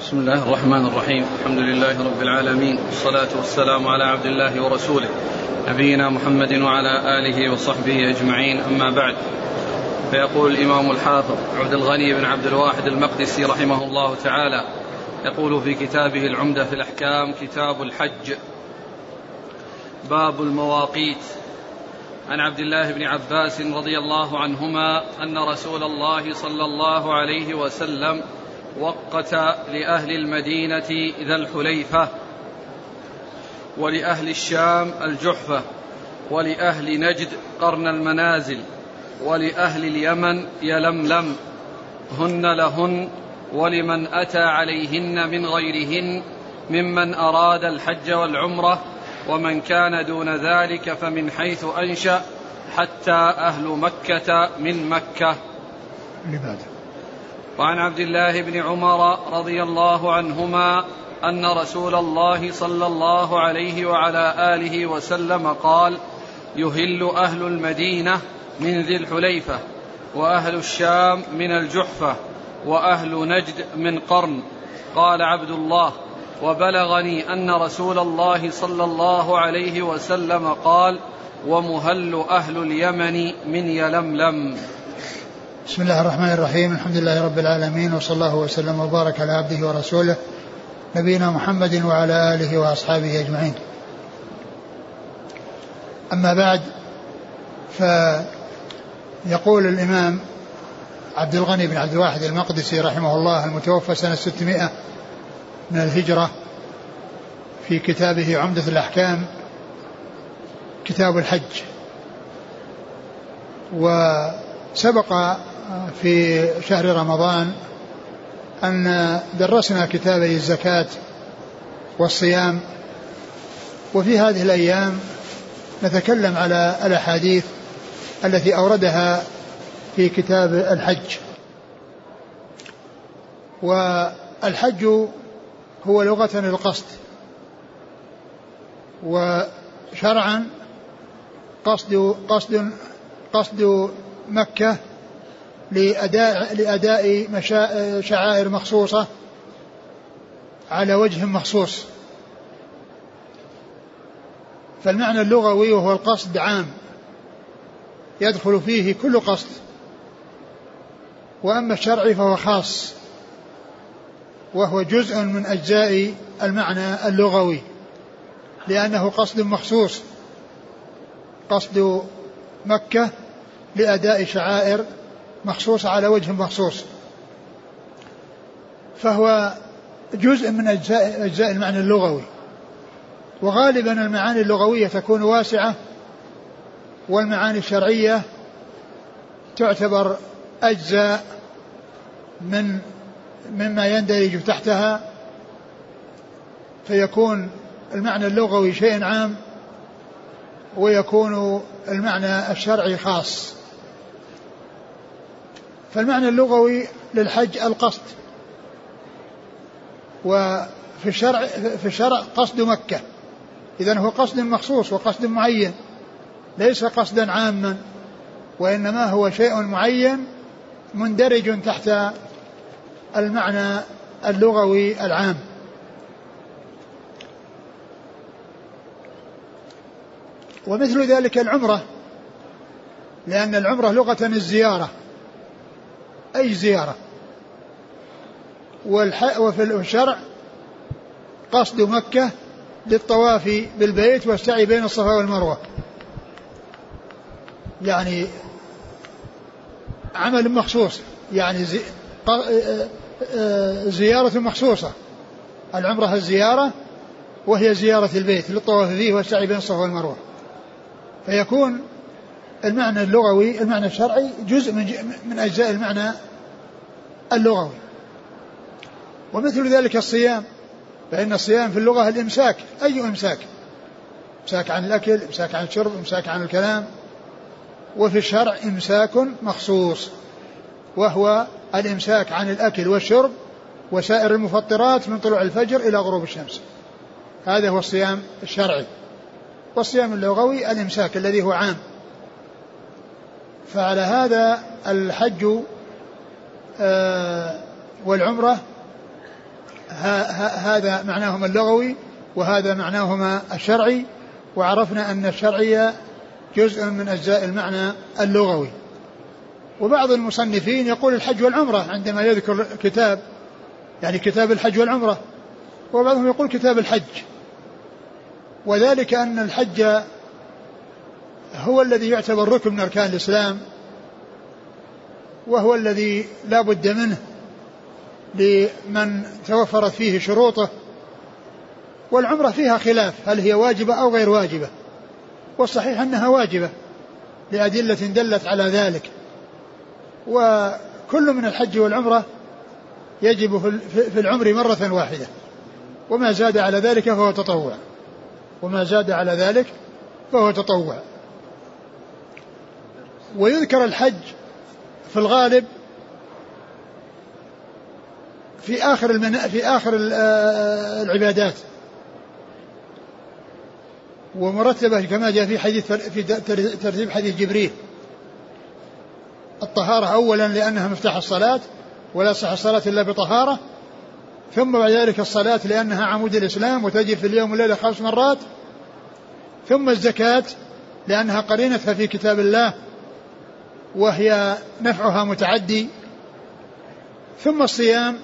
بسم الله الرحمن الرحيم الحمد لله رب العالمين والصلاة والسلام على عبد الله ورسوله نبينا محمد وعلى آله وصحبه أجمعين أما بعد فيقول الإمام الحافظ عبد الغني بن عبد الواحد المقدسي رحمه الله تعالى يقول في كتابه العمدة في الأحكام كتاب الحج باب المواقيت عن عبد الله بن عباس رضي الله عنهما أن رسول الله صلى الله عليه وسلم وقت لأهل المدينة ذا الحليفة ولأهل الشام الجحفة ولأهل نجد قرن المنازل ولأهل اليمن يلملم هن لهن ولمن أتى عليهن من غيرهن ممن أراد الحج والعمرة ومن كان دون ذلك فمن حيث أنشأ حتى أهل مكة من مكة. لماذا؟ وعن عبد الله بن عمر رضي الله عنهما أن رسول الله صلى الله عليه وعلى آله وسلم قال يهل أهل المدينة من ذي الحليفة وأهل الشام من الجحفة وأهل نجد من قرن. قال عبد الله وبلغني أن رسول الله صلى الله عليه وسلم قال ومهل أهل اليمن من يلملم. بسم الله الرحمن الرحيم. الحمد لله رب العالمين وصلى الله وسلم وبارك على عبده ورسوله نبينا محمد وعلى آله وأصحابه أجمعين. أما بعد فيقول الإمام عبد الغني بن عبد الواحد المقدسي رحمه الله المتوفى سنة 600 من الهجرة في كتابه عمدة الأحكام كتاب الحج. وسبق في شهر رمضان أن درسنا كتابي الزكاة والصيام وفي هذه الأيام نتكلم على الأحاديث التي أوردها في كتاب الحج. والحج هو لغة القصد وشرعا قصد قصد قصد مكة لأداء لأداء مشا... شعائر مخصوصة على وجه مخصوص. فالمعنى اللغوي وهو القصد عام يدخل فيه كل قصد. وأما الشرعي فهو خاص وهو جزء من أجزاء المعنى اللغوي لأنه قصد مخصوص. قصد مكة لأداء شعائر مخصوصة على وجه مخصوص. فهو جزء من أجزاء, أجزاء المعنى اللغوي. وغالبا المعاني اللغوية تكون واسعة والمعاني الشرعية تعتبر أجزاء من مما يندرج تحتها. فيكون المعنى اللغوي شيء عام ويكون المعنى الشرعي خاص. فالمعنى اللغوي للحج القصد. وفي الشرع في الشرع قصد مكة. إذا هو قصد مخصوص وقصد معين ليس قصدا عاما وإنما هو شيء معين مندرج تحت المعنى اللغوي العام. ومثل ذلك العمرة لأن العمرة لغة الزيارة. أي زيارة. وفي الشرع قصد مكة للطواف بالبيت والسعي بين الصفا والمروة. يعني عمل مخصوص يعني زي زيارة مخصوصة. العمرة الزيارة وهي زيارة البيت للطواف فيه والسعي بين الصفا والمروة. فيكون المعنى اللغوي المعنى الشرعي جزء من من أجزاء المعنى اللغوي. ومثل ذلك الصيام فإن الصيام في اللغة الإمساك. أي إمساك؟ إمساك عن الأكل إمساك عن الشرب إمساك عن الكلام. وفي الشرع إمساك مخصوص وهو الإمساك عن الأكل والشرب وسائر المفطرات من طلوع الفجر إلى غروب الشمس. هذا هو الصيام الشرعي. والصيام اللغوي الإمساك الذي هو عام. فعلى هذا الحج آه، والعمرة هذا معناهما اللغوي وهذا معناهما الشرعي وعرفنا أن الشرعي جزء من أجزاء المعنى اللغوي. وبعض المصنفين يقول الحج والعمرة عندما يذكر كتاب يعني كتاب الحج والعمرة وبعضهم يقول كتاب الحج. وذلك أن الحج هو الذي يعتبر ركن من أركان الإسلام وهو الذي لا بد منه لمن توفرت فيه شروطه والعمرة فيها خلاف هل هي واجبة أو غير واجبة؟ والصحيح أنها واجبة لأدلة دلت على ذلك. وكل من الحج والعمرة يجب في العمر مرة واحدة. وما زاد على ذلك فهو تطوع. وما زاد على ذلك فهو تطوع. ويذكر الحج في الغالب في آخر المنا... في آخر آه، العبادات. ومرتبة كما جاء في حديث في ترتيب حديث جبريل. الطهارة أولا لأنها مفتاح الصلاة ولا صح الصلاة إلا بطهارة. ثم بعد ذلك الصلاة لأنها عمود الإسلام وتجب في اليوم والليلة خمس مرات. ثم الزكاة لأنها قرينتها في كتاب الله. وهي نفعها متعدي ثم الصيام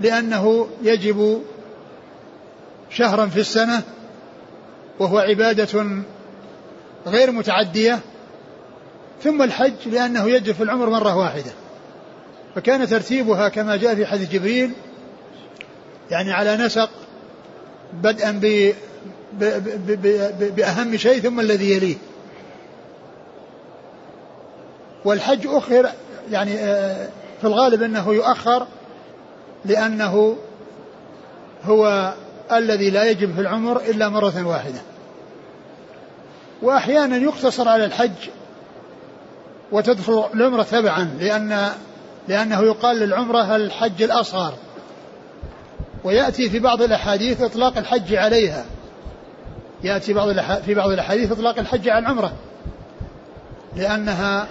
لأنه يجب شهرا في السنة وهو عبادة غير متعدية ثم الحج لأنه يجب في العمر مرة واحدة. فكان ترتيبها كما جاء في حديث جبريل يعني على نسق بدءا بأهم شيء ثم الذي يليه. والحج أخر يعني آه، في الغالب أنه يؤخر لأنه هو الذي لا يجب في العمر إلا مرة واحدة. وأحيانا يقتصر على الحج وتدخل العمرة تبعا لأن لأنه يقال للعمرة الحج الأصغر. ويأتي في بعض الأحاديث إطلاق الحج عليها. يأتي بعض في بعض الأحاديث إطلاق الحج على العمرة لأنها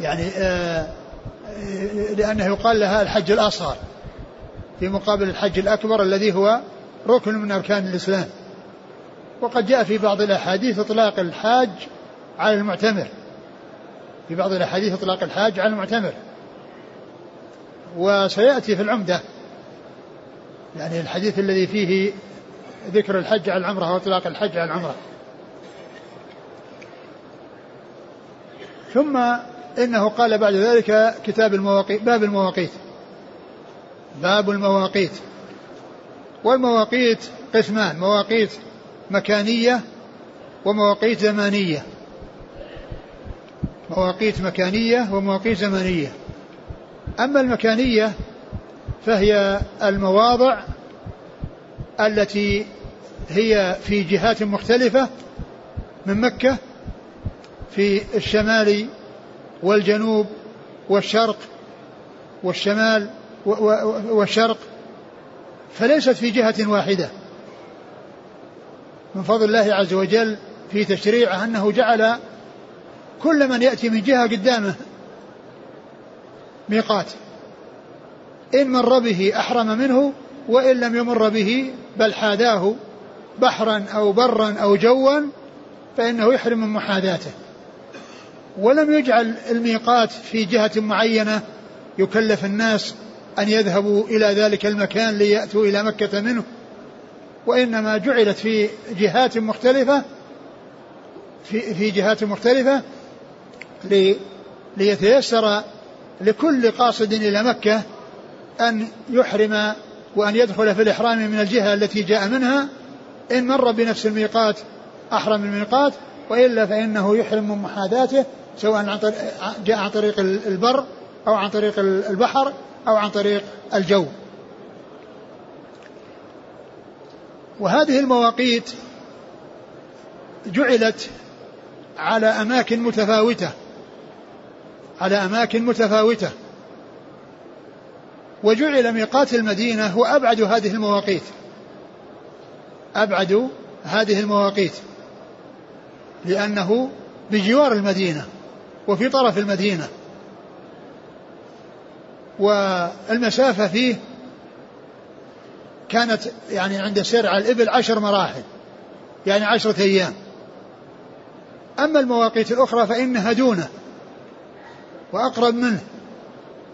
يعني آه لأنه يقال لها الحج الأصغر في مقابل الحج الأكبر الذي هو ركن من أركان الإسلام. وقد جاء في بعض الأحاديث إطلاق الحاج على المعتمر. في بعض الأحاديث إطلاق الحاج على المعتمر. وسيأتي في العمدة. يعني الحديث الذي فيه ذكر الحج على العمرة وإطلاق الحج على العمرة. ثم إنه قال بعد ذلك كتاب المواقيت باب المواقيت. باب المواقيت. والمواقيت قسمان مواقيت مكانية ومواقيت زمانية. مواقيت مكانية ومواقيت زمنية أما المكانية فهي المواضع التي هي في جهات مختلفة من مكة في الشمال والجنوب والشرق والشمال والشرق فليست في جهة واحدة. من فضل الله عز وجل في تشريعه أنه جعل كل من يأتي من جهة قدامه ميقات. إن مر به أحرم منه وإن لم يمر به بل حاداه بحرا أو برا أو جوا فإنه يحرم من محاذاته. ولم يجعل الميقات في جهة معينة يكلف الناس أن يذهبوا إلى ذلك المكان ليأتوا إلى مكة منه وإنما جعلت في جهات مختلفة في, في جهات مختلفة ليتيسر لكل قاصد إلى مكة أن يحرم وأن يدخل في الإحرام من الجهة التي جاء منها إن مر بنفس الميقات أحرم الميقات وإلا فإنه يحرم من محاذاته سواء عن طريق جاء عن طريق البر أو عن طريق البحر أو عن طريق الجو. وهذه المواقيت جعلت على أماكن متفاوتة على أماكن متفاوتة. وجعل ميقات المدينة هو أبعد هذه المواقيت. أبعد هذه المواقيت. لأنه بجوار المدينة. وفي طرف المدينة. والمسافة فيه كانت يعني عند سير على الإبل عشر مراحل يعني عشرة أيام. أما المواقيت الأخرى فإنها دونه وأقرب منه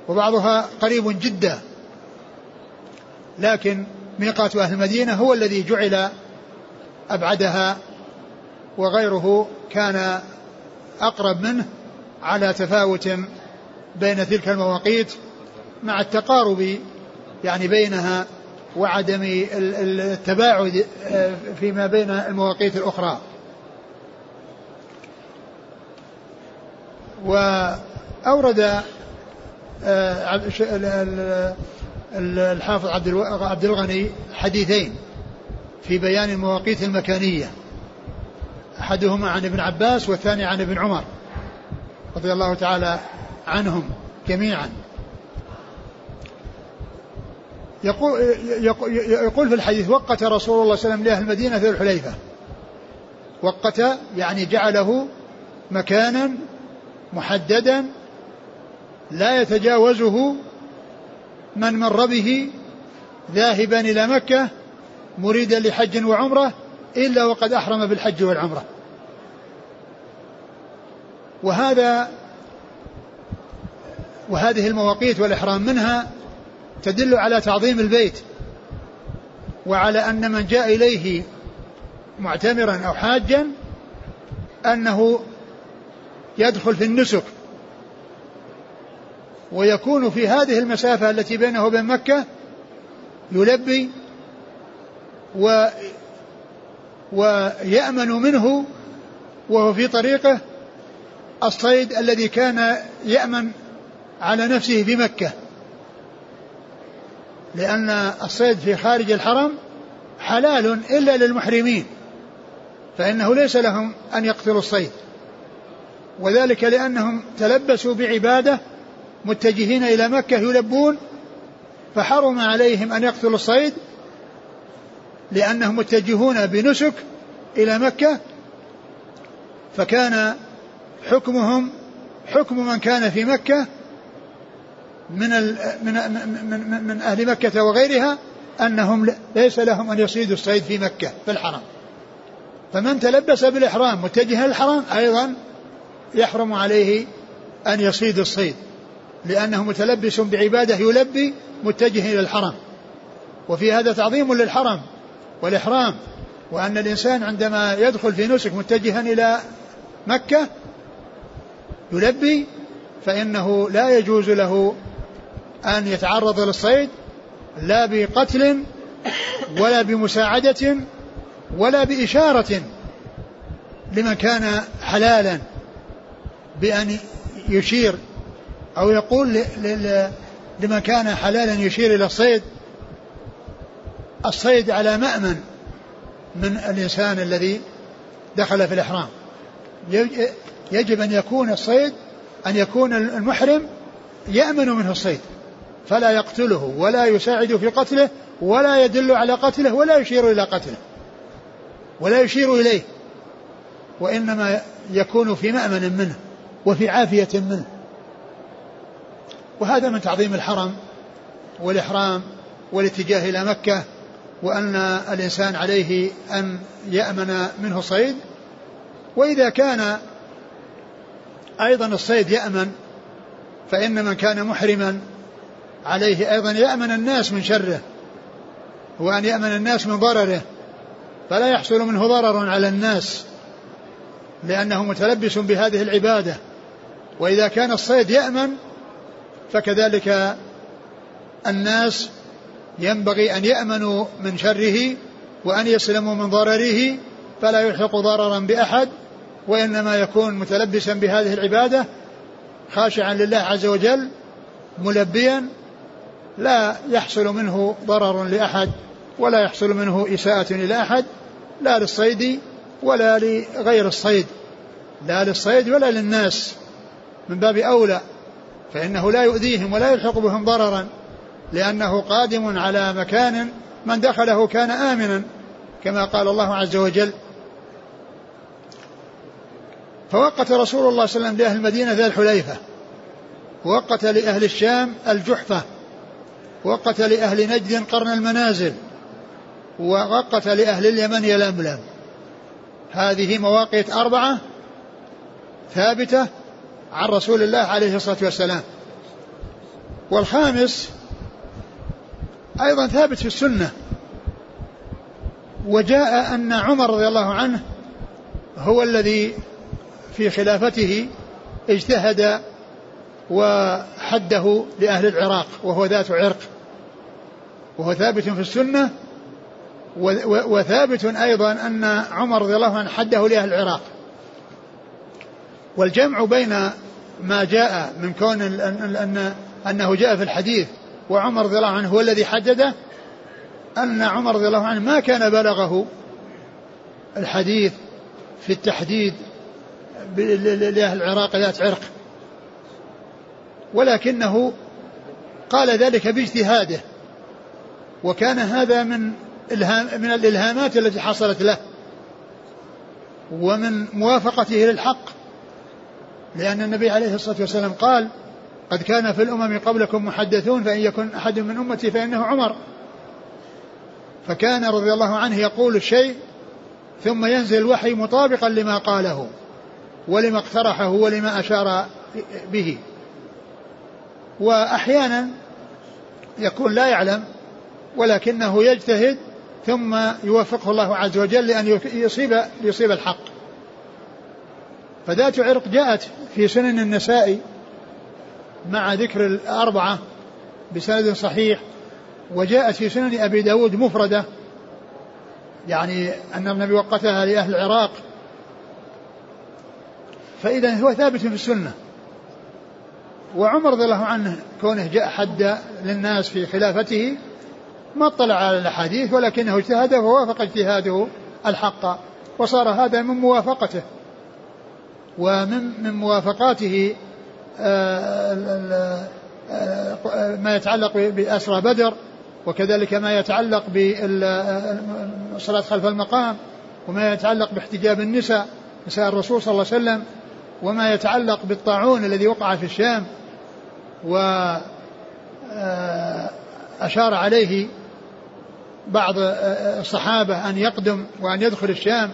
وبعضها قريب جدا. لكن ميقات أهل المدينة هو الذي جعل أبعدها وغيره كان أقرب منه. على تفاوت بين تلك المواقيت مع التقارب يعني بينها وعدم التباعد آه، فيما بين المواقيت الأخرى. وأورد آه، الحافظ عبد الغني حديثين في بيان المواقيت المكانية أحدهما عن ابن عباس والثاني عن ابن عمر. رضي الله تعالى عنهم جميعا. يقول, يقول في الحديث وقت رسول الله صلى الله عليه وسلم لأهل المدينة ذو الحليفة. وقت يعني جعله مكانا محددا لا يتجاوزه من مر به ذاهبا إلى مكة مريدا لحج وعمرة إلا وقد أحرم بالحج والعمرة. وهذا وهذه المواقيت والإحرام منها تدل على تعظيم البيت وعلى أن من جاء إليه معتمرا أو حاجا أنه يدخل في النسك ويكون في هذه المسافة التي بينه وبين مكة يلبي و ويأمن منه وهو في طريقه الصيد الذي كان يأمن على نفسه في مكة. لأن الصيد في خارج الحرم حلال إلا للمحرمين فإنه ليس لهم أن يقتلوا الصيد. وذلك لأنهم تلبسوا بعبادة متجهين إلى مكة يلبون فحرم عليهم أن يقتلوا الصيد لأنهم متجهون بنسك إلى مكة. فكان حكمهم حكم من كان في مكة من من من, من أهل مكة وغيرها أنهم ليس لهم أن يصيدوا الصيد في مكة في الحرم. فمن تلبس بالإحرام متجها للحرم أيضا يحرم عليه أن يصيد الصيد لأنه متلبس بعبادة يلبي متجه إلى الحرم. وفي هذا تعظيم للحرم والإحرام وأن الإنسان عندما يدخل في نسك متجها إلى مكة يلبي فإنه لا يجوز له أن يتعرض للصيد لا بقتل ولا بمساعدة ولا بإشارة لمن كان حلالا بأن يشير أو يقول لمن كان حلالا يشير إلى الصيد. الصيد على مأمن من الإنسان الذي دخل في الإحرام. يجب أن يكون الصيد أن يكون المحرم يأمن منه الصيد فلا يقتله ولا يساعد في قتله ولا يدل على قتله ولا يشير إلى قتله ولا يشير إليه وإنما يكون في مأمن منه وفي عافية منه. وهذا من تعظيم الحرم والإحرام والاتجاه إلى مكة وأن الإنسان عليه أن يأمن منه الصيد وإذا كان أيضا الصيد يأمن فإن من كان محرما عليه أيضا يأمن الناس من شره وأن يأمن الناس من ضرره فلا يحصل منه ضرر على الناس لأنه متلبس بهذه العبادة. وإذا كان الصيد يأمن فكذلك الناس ينبغي أن يأمنوا من شره وأن يسلموا من ضرره فلا يلحق ضررا بأحد. وإنما يكون متلبسا بهذه العبادة خاشعا لله عز وجل ملبيا لا يحصل منه ضرر لأحد ولا يحصل منه إساءة إلى أحد لا للصيد ولا لغير الصيد لا للصيد ولا للناس. من باب أولى فإنه لا يؤذيهم ولا يلحق بهم ضررا لأنه قادم على مكان من دخله كان آمنا كما قال الله عز وجل فوقت رسول الله صلى الله عليه وسلم لأهل المدينة ذا الحليفة. وقت لأهل الشام الجحفة. وقت لأهل نجد قرن المنازل. ووقت لأهل اليمن يلملم. هذه مواقيت أربعة ثابتة عن رسول الله عليه الصلاة والسلام. والخامس أيضا ثابت في السنة. وجاء أن عمر رضي الله عنه هو الذي في خلافته اجتهد وحده لأهل العراق وهو ذات عرق وهو ثابت في السنة وثابت أيضا أن عمر رضي الله عنه حده لأهل العراق. والجمع بين ما جاء من كون أن أنه جاء في الحديث وعمر رضي الله عنه هو الذي حدده أن عمر رضي الله عنه ما كان بلغه الحديث في التحديد لأهل العراق ذات عرق. ولكنه قال ذلك باجتهاده. وكان هذا من إلهام من الإلهامات التي حصلت له. ومن موافقته للحق. لأن النبي عليه الصلاة والسلام قال قد كان في الأمم قبلكم محدثون فإن يكن أحد من أمتي فإنه عمر. فكان رضي الله عنه يقول الشيء ثم ينزل الوحي مطابقا لما قاله. ولما اقترحه ولما أشار به. وأحيانا يكون لا يعلم ولكنه يجتهد ثم يوفقه الله عز وجل لأن يصيب يصيب الحق. فذات عرق جاءت في سنن النسائي مع ذكر الأربعة بسند صحيح وجاءت في سنن أبي داود مفردة يعني أن النبي وقتها لأهل العراق فإذا هو ثابت في السنة. وعمر رضي الله عنه كونه جاء حد للناس في خلافته ما اطلع على الأحاديث ولكنه اجتهد ووافق اجتهاده الحق وصار هذا من موافقته. ومن من موافقاته آه، آه، ما يتعلق بأسرى بدر وكذلك ما يتعلق بالصلاة خلف المقام وما يتعلق باحتجاب النساء نساء الرسول صلى الله عليه وسلم. وما يتعلق بالطاعون الذي وقع في الشام وأشار آه، عليه بعض الصحابة أن يقدم وأن يدخل الشام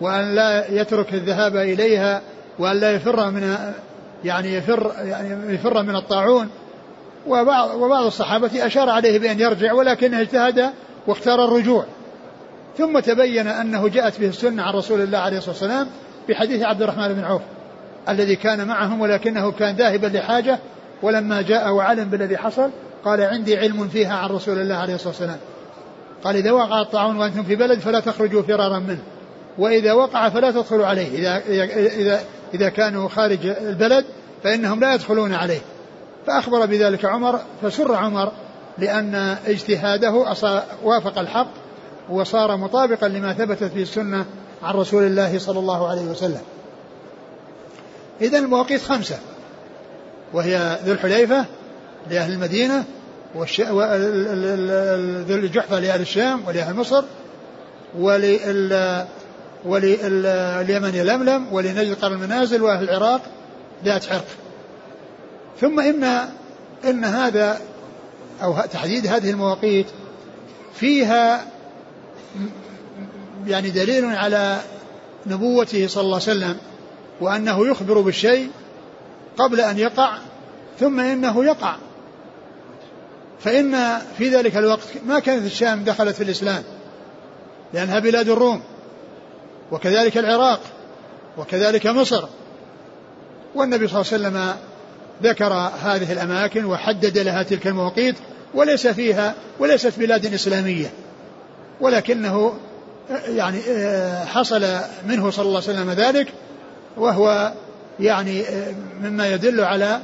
وأن لا يترك الذهاب إليها وأن لا يفر من يعني يفر يعني يفر من الطاعون. وبعض وبعض الصحابة أشار عليه بأن يرجع ولكنه اجتهد واختار الرجوع. ثم تبين أنه جاءت به السنة عن رسول الله عليه الصلاة والسلام في حديث عبد الرحمن بن عوف. الذي كان معهم ولكنه كان ذاهبا لحاجة ولما جاء وعلم بالذي حصل قال عندي علم فيها عن رسول الله عليه الصلاة والسلام. قال إذا وقع الطاعون وأنتم في بلد فلا تخرجوا فرارا منه. وإذا وقع فلا تدخلوا عليه. إذا, إذا, إذا كانوا خارج البلد فإنهم لا يدخلون عليه. فأخبر بذلك عمر فسر عمر لأن اجتهاده وافق الحق وصار مطابقا لما ثبتت في السنة عن رسول الله صلى الله عليه وسلم. إذا المواقيت خمسة. وهي ذو الحليفة لأهل المدينة ذو الجحفة لأهل الشام ولأهل مصر ولل ولليمن يلملم ولنجد قرن المنازل وأهل العراق ذات عرق ثم ان إن هذا أو تحديد هذه المواقيت فيها يعني دليل على نبوته صلى الله عليه وسلم. وأنه يخبر بالشيء قبل أن يقع ثم إنه يقع. فإن في ذلك الوقت ما كانت الشام دخلت في الإسلام لأنها بلاد الروم وكذلك العراق وكذلك مصر. والنبي صلى الله عليه وسلم ذكر هذه الأماكن وحدد لها تلك المواقيت وليس فيها وليست بلاد إسلامية. ولكنه يعني حصل منه صلى الله عليه وسلم ذلك وهو يعني مما يدل على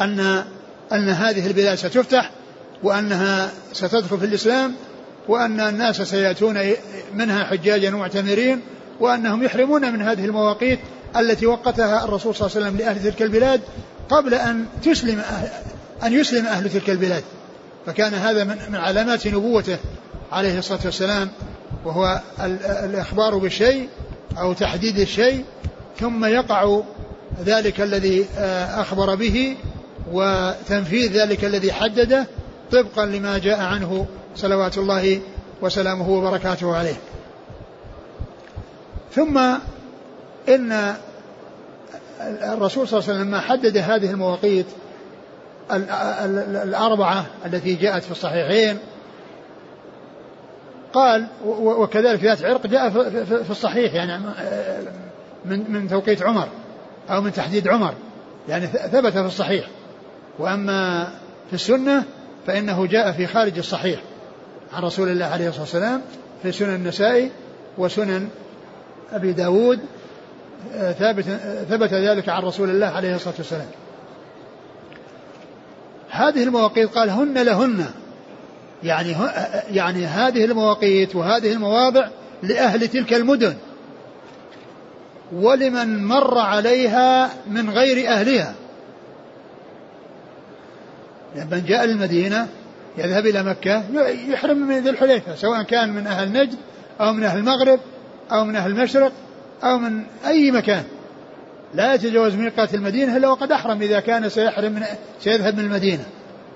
أن أن هذه البلاد ستفتح وأنها ستدخل في الإسلام وأن الناس سيأتون منها حجاجا ومعتمرين وأنهم يحرمون من هذه المواقيت التي وقتها الرسول صلى الله عليه وسلم لأهل تلك البلاد قبل أن تسلم أهل أن يسلم أهل تلك البلاد. فكان هذا من علامات نبوته عليه الصلاة والسلام وهو الإخبار بالشيء أو تحديد الشيء ثم يقع ذلك الذي آه، أخبر به وتنفيذ ذلك الذي حدده طبقا لما جاء عنه صلوات الله وسلامه وبركاته عليه. ثم إن الرسول صلى الله عليه وسلم لما حدد هذه المواقيت الأربعة التي جاءت في الصحيحين قال وكذلك ذات عرق جاء في الصحيح يعني من من توقيت عمر أو من تحديد عمر. يعني ثبت في الصحيح. وأما في السنة فإنه جاء في خارج الصحيح عن رسول الله عليه الصلاة والسلام في سنن النسائي وسنن أبي داود ثابت ثبت ذلك عن رسول الله عليه الصلاة والسلام. هذه المواقيت قال هن لهن. يعني يعني هذه المواقيت وهذه المواضع لأهل تلك المدن. ولمن مر عليها من غير أهلها. من جاء للمدينة يذهب إلى مكة يحرم من ذي الحليفة سواء كان من أهل نجد أو من أهل المغرب أو من أهل المشرق أو من أي مكان. لا يتجاوز ميقات المدينة إلا وقد أحرم إذا كان سيحرم من سيذهب من المدينة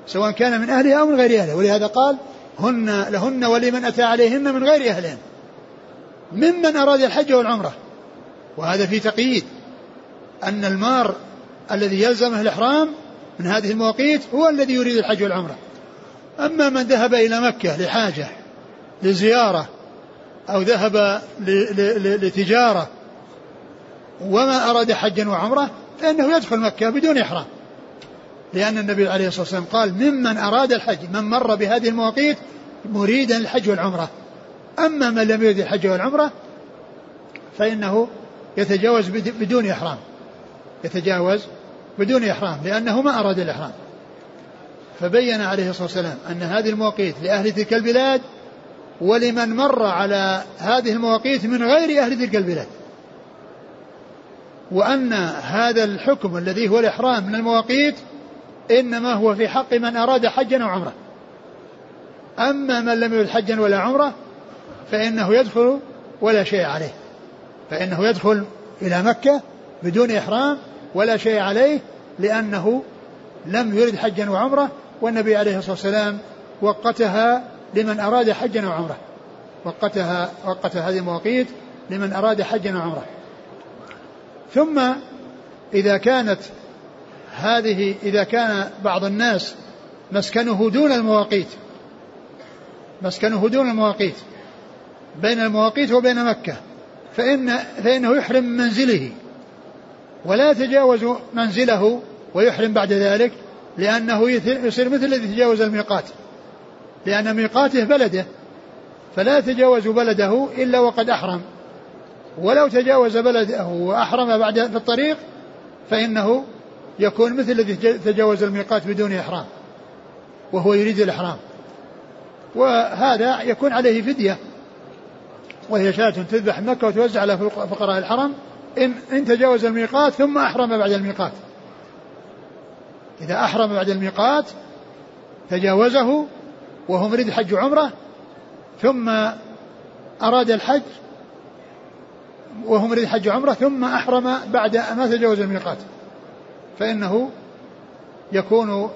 سواء كان من أهلها أو من غير أهلها. ولهذا قال هن لهن ولمن أتى عليهن من غير أهلهن ممن أراد الحج والعمرة. وهذا في تقييد أن المار الذي يلزمه الإحرام من هذه المواقيت هو الذي يريد الحج والعمرة. أما من ذهب إلى مكة لحاجة لزيارة أو ذهب لتجارة وما أراد حجا وعمرة فإنه يدخل مكة بدون إحرام. لأن النبي عليه الصلاة والسلام قال ممن أراد الحج من مر بهذه المواقيت مريدا الحج والعمرة. أما من لم يريد الحج والعمرة فإنه يتجاوز بدون إحرام. يتجاوز بدون إحرام لأنه ما أراد الإحرام. فبين عليه الصلاة والسلام أن هذه المواقيت لأهل تلك البلاد ولمن مر على هذه المواقيت من غير أهل تلك البلاد. وأن هذا الحكم الذي هو الإحرام من المواقيت إنما هو في حق من أراد حجا أو عمرة. أما من لم يرد حجا ولا عمرة فإنه يدخل ولا شيء عليه. فإنه يدخل إلى مكة بدون إحرام ولا شيء عليه لأنه لم يرد حجا وعمرة والنبي عليه الصلاة والسلام وقتها لمن أراد حجا وعمرة. وقتها وقت هذه المواقيت لمن أراد حجا وعمرة. ثم إذا كانت هذه إذا كان بعض الناس مسكنه دون المواقيت مسكنه دون المواقيت بين المواقيت وبين مكة فإن فإنه يحرم من منزله. ولا يتجاوز منزله ويحرم بعد ذلك لأنه يصير مثل الذي يتجاوز الميقات. لأن ميقاته بلده. فلا يتجاوز بلده إلا وقد أحرم. ولو تجاوز بلده وأحرم بعد في الطريق فإنه يكون مثل الذي تجاوز الميقات بدون إحرام. وهو يريد الإحرام. وهذا يكون عليه فدية. وهي شاة تذبح مكة وتوزع على فقراء الحرم إن, إن تجاوز الميقات ثم أحرم بعد الميقات. إذا أحرم بعد الميقات تجاوزه وهو مريد حج عمرة ثم أراد الحج وهو مريد حج عمرة ثم أحرم بعد ما تجاوز الميقات. فإنه يكون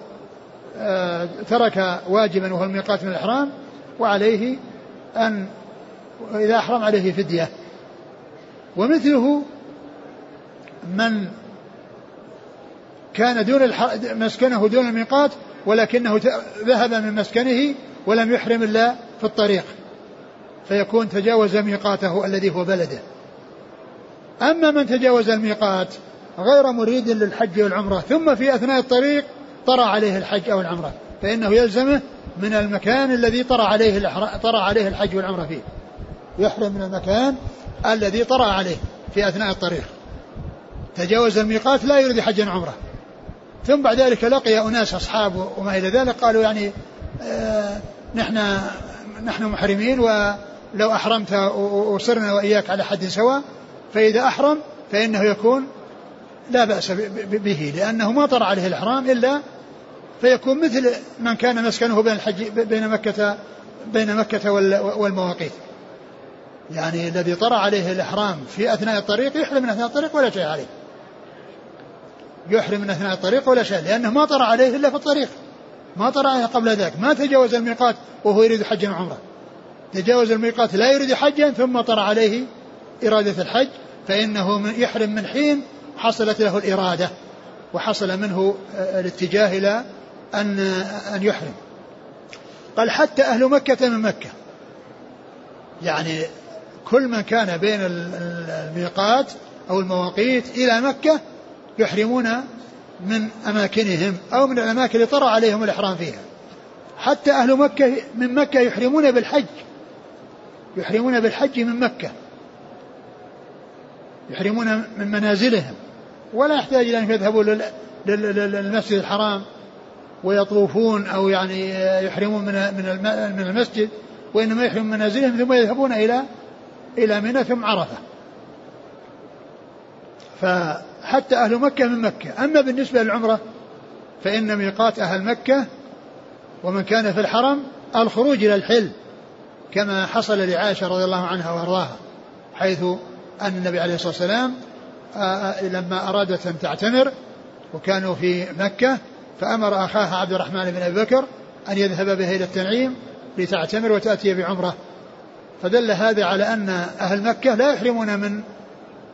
آه، ترك واجبا وهو الميقات من الإحرام وعليه أن إذا أحرم عليه فدية. ومثله من كان دون مسكنه دون الميقات ولكنه ذهب من مسكنه ولم يحرم إلا في الطريق. فيكون تجاوز ميقاته الذي هو بلده. أما من تجاوز الميقات غير مريد للحج والعمرة ثم في أثناء الطريق طرى عليه الحج أو العمرة فإنه يلزمه من المكان الذي طرى عليه طرى عليه الحج والعمرة فيه. يحرم من المكان الذي طرى عليه في أثناء الطريق. تجاوز الميقات لا يريد حجا عمرة. ثم بعد ذلك لقي أناس أصحابه وما إلى ذلك قالوا يعني آه نحن نحن محرمين ولو أحرمت وصرنا وإياك على حد سواء فإذا أحرم فإنه يكون لا بأس به لأنه ما طرأ عليه الإحرام إلا فيكون مثل من كان مسكنه بين الحج بين مكة بين مكة والمواقيت. يعني الذي طرأ عليه الإحرام في أثناء الطريق يحرم من أثناء الطريق ولا شيء عليه. يحرم من أثناء الطريق ولا شيء لأنه ما طرأ عليه إلا في الطريق. ما طرأ عليه قبل ذلك. ما تجاوز الميقات وهو يريد حجا وعمرة تجاوز الميقات لا يريد حجا ثم طرأ عليه إرادة الحج فإنه من يحرم من حين حصلت له الإرادة وحصل منه الاتجاه إلى أن أن يحرم. قال حتى أهل مكة من مكة. يعني كل من كان بين الميقات أو المواقيت إلى مكة يحرمون من أماكنهم أو من الأماكن اللي طرأ عليهم الإحرام فيها. حتى أهل مكة من مكة يحرمون بالحج. يحرمون بالحج من مكة. يحرمون من منازلهم. ولا يحتاج إلى أن يذهبوا للمسجد الحرام ويطوفون أو يعني يحرمون من من المسجد وإنما يحرمون من منازلهم ثم يذهبون إلى إلى منى ثم عرفة. فحتى أهل مكة من مكة. أما بالنسبة للعمرة فإن ميقات أهل مكة ومن كان في الحرم الخروج إلى الحل كما حصل لعائشة رضي الله عنها وأرضاها حيث أن النبي عليه الصلاة والسلام لما أرادت أن تعتمر وكانوا في مكة فأمر أخاها عبد الرحمن بن أبي بكر أن يذهب بها إلى التنعيم لتعتمر وتأتي بعمرة. فدل هذا على أن أهل مكة لا يحرمون من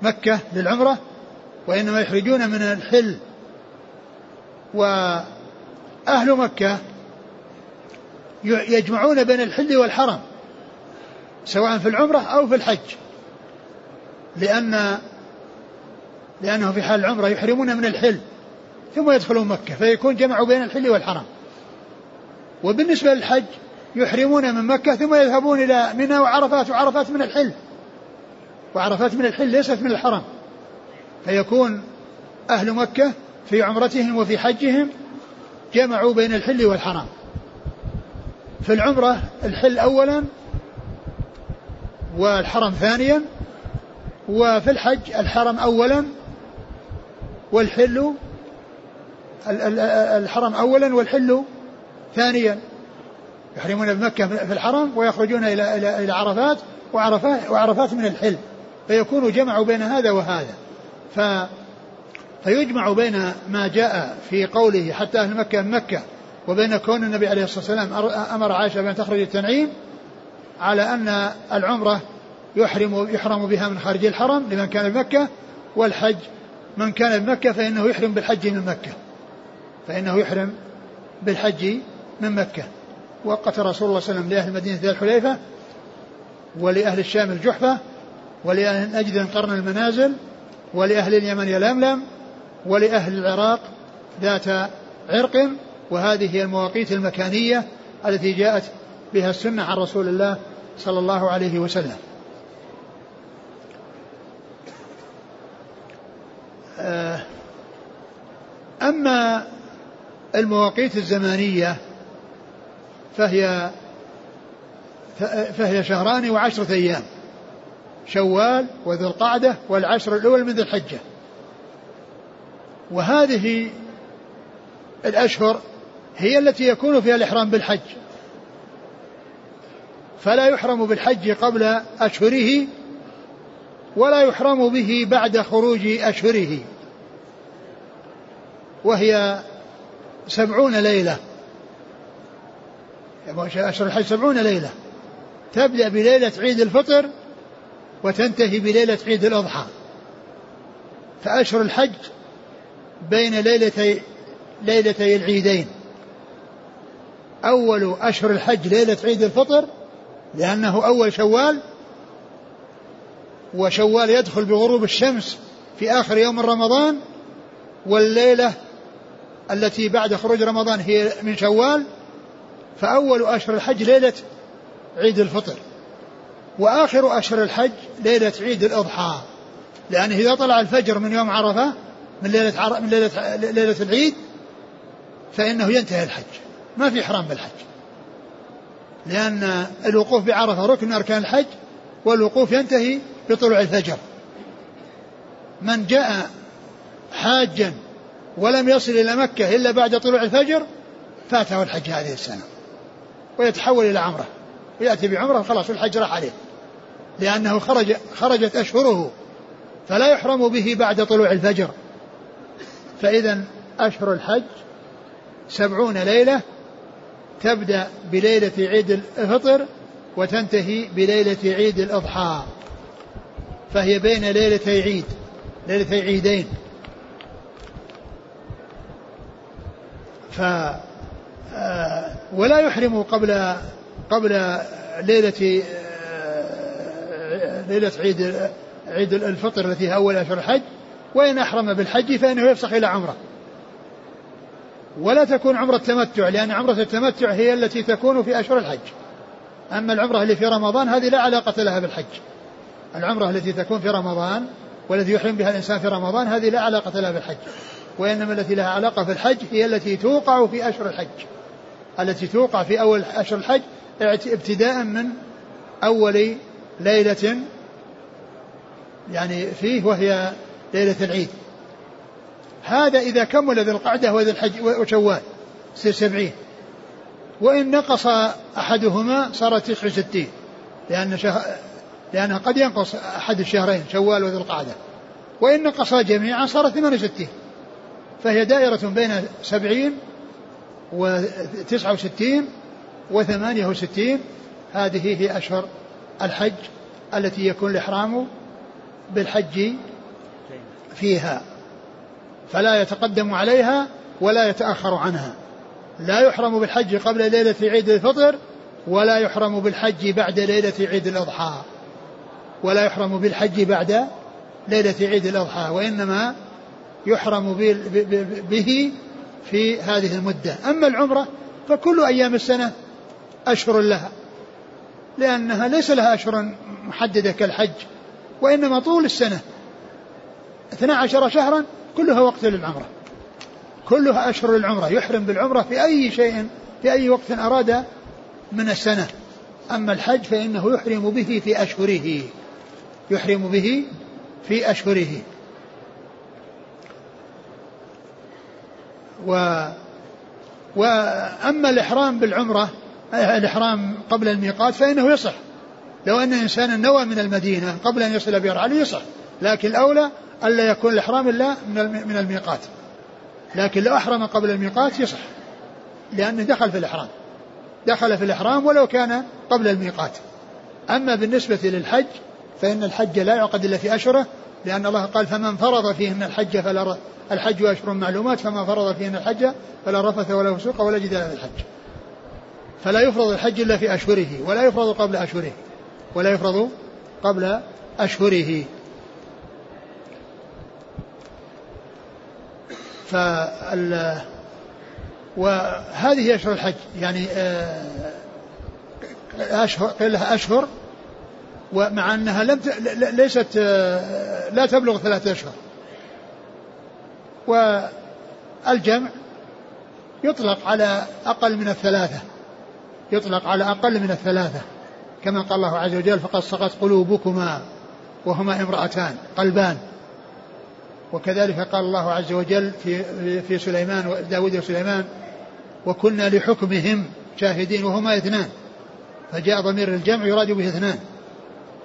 مكة للعمرة وإنما يخرجون من الحل. وأهل مكة يجمعون بين الحل والحرم سواء في العمرة أو في الحج. لأن لأنه في حال العمرة يحرمون من الحل ثم يدخلون مكة فيكون جمعوا بين الحل والحرم. وبالنسبة للحج يحرمون من مكة ثم يذهبون إلى منى وعرفات وعرفات من الحل. وعرفات من الحل ليست من الحرم. فيكون أهل مكة في عمرتهم وفي حجهم جمعوا بين الحل والحرم في العمرة الحل أولا والحرم ثانيا وفي الحج الحرم أولا والحل الحرم أولا والحل ثانيا. يحرمون بمكة في الحرم ويخرجون إلى إلى إلى عرفات وعرفات وعرفات من الحل فيكون جمعوا بين هذا وهذا. ف فيجمع بين ما جاء في قوله حتى أهل مكة من مكة وبين كون النبي عليه الصلاة والسلام أمر عائشة بأن تخرج التنعيم على أن العمرة يحرم يحرم بها من خارج الحرم لمن كان بمكة والحج من كان بمكة فإنه يحرم بالحج من مكة. فإنه يحرم بالحج من مكة. وقت رسول الله صلى الله عليه وسلم لأهل المدينة ذي الحليفة ولأهل الشام الجحفة ولأهل نجد قرن المنازل ولأهل اليمن يلملم ولأهل العراق ذات عرق. وهذه هي المواقيت المكانية التي جاءت بها السنة عن رسول الله صلى الله عليه وسلم. آه، أما المواقيت الزمانية فهي فهي شهران وعشرة أيام. شوال وذو القعدة والعشر الأول من ذي الحجة. وهذه الأشهر هي التي يكون فيها الإحرام بالحج. فلا يحرم بالحج قبل أشهره ولا يحرم به بعد خروج أشهره. وهي سبعون ليلة. أشهر الحج سبعون ليلة. تبدأ بليلة عيد الفطر وتنتهي بليلة عيد الأضحى. فأشهر الحج بين ليلتي ليلتي العيدين. أول أشهر الحج ليلة عيد الفطر لأنه أول شوال وشوال يدخل بغروب الشمس في آخر يوم رمضان والليلة التي بعد خروج رمضان هي من شوال فأول أشهر الحج ليلة عيد الفطر وآخر أشهر الحج ليلة عيد الأضحى. لأنه إذا طلع الفجر من يوم عرفة من ليلة عر... من ليلة ليلة العيد فإنه ينتهي الحج. ما في إحرام بالحج. لأن الوقوف بعرفة ركن من أركان الحج والوقوف ينتهي بطلوع الفجر. من جاء حاجا ولم يصل إلى مكة إلا بعد طلوع الفجر فاته الحج هذه السنة. ويتحول إلى عمرة. ويأتي بعمرة خلاص الحج راح عليه. لأنه خرج خرجت أشهره فلا يحرم به بعد طلوع الفجر. فإذا أشهر الحج سبعون ليلة تبدأ بليلة عيد الفطر وتنتهي بليلة عيد الأضحى. فهي بين ليلتي عيد ليلتي عيدين. ف ولا يحرم قبل قبل ليلة آه، ليلة عيد عيد الفطر التي هي أول أشهر الحج وإن أحرم بالحج فإنه يفسخ إلى عمرة. ولا تكون عمرة تمتع لأن عمرة التمتع هي التي تكون في أشهر الحج. أما العمرة اللي في رمضان هذه لا علاقة لها بالحج. العمرة التي تكون في رمضان والتي يحرم بها الإنسان في رمضان هذه لا علاقة لها بالحج. وإنما التي لها علاقة في الحج هي التي توقع في أشهر الحج. التي توقع في أول أشهر الحج ابتداء من أول ليلة يعني فيه وهي ليلة العيد. هذا إذا كمل ذي القعدة وذي الحج وشوال يصير سبعين. وإن نقص أحدهما صار تسع وستين لأن. لأنها قد ينقص أحد الشهرين شوال وذي القعدة. وإن نقصا جميعا صار ثمان وستين. فهي دائرة بين سبعين وتسعة وستين وثمانية وستين هذه هي أشهر الحج التي يكون الإحرام بالحج فيها. فلا يتقدم عليها ولا يتأخر عنها. لا يحرم بالحج قبل ليلة عيد الفطر ولا يحرم بالحج بعد ليلة عيد الأضحى. ولا يحرم بالحج بعد ليلة عيد الأضحى وإنما يحرم به في هذه المدة. أما العمرة فكل أيام السنة أشهر لها لأنها ليس لها أشهر محددة كالحج وإنما طول السنة. 12 شهرا كلها وقت للعمرة. كلها أشهر للعمرة. يحرم بالعمرة في أي شيء في أي وقت أراد من السنة. أما الحج فإنه يحرم به في أشهره. يحرم به في أشهره. و وأما الإحرام بالعمرة الإحرام قبل الميقات فإنه يصح. لو أن إنسانا نوى من المدينة قبل أن يصل بئر علي يصح لكن الأولى ألا يكون الإحرام إلا من الميقات. لكن لو أحرم قبل الميقات يصح لأنه دخل في الإحرام. دخل في الإحرام ولو كان قبل الميقات. أما بالنسبة للحج فإن الحج لا يعقد إلا في أشهره لأن الله قال فمن فرض فيهن الحج فلا الحج أشهر معلومات فمن فرض فيهن الحج فلا رفث ولا فسوق ولا جدال في الحج. فلا يفرض الحج إلا في أشهره ولا يفرض قبل أشهره ولا يفرض قبل أشهره. فال وهذه أشهر الحج يعني آه، أشهر قيل لها أشهر ومع أنها لم ت... ليست آه، لا تبلغ ثلاثة أشهر. والجمع يطلق على أقل من الثلاثة. يطلق على أقل من الثلاثة. كما قال الله عز وجل فقد صغت قلوبكما وهما امرأتان قلبان. وكذلك قال الله عز وجل في في سليمان وداود وسليمان وكنا لحكمهم شاهدين وهما اثنان. فجاء ضمير الجمع يراد به اثنان.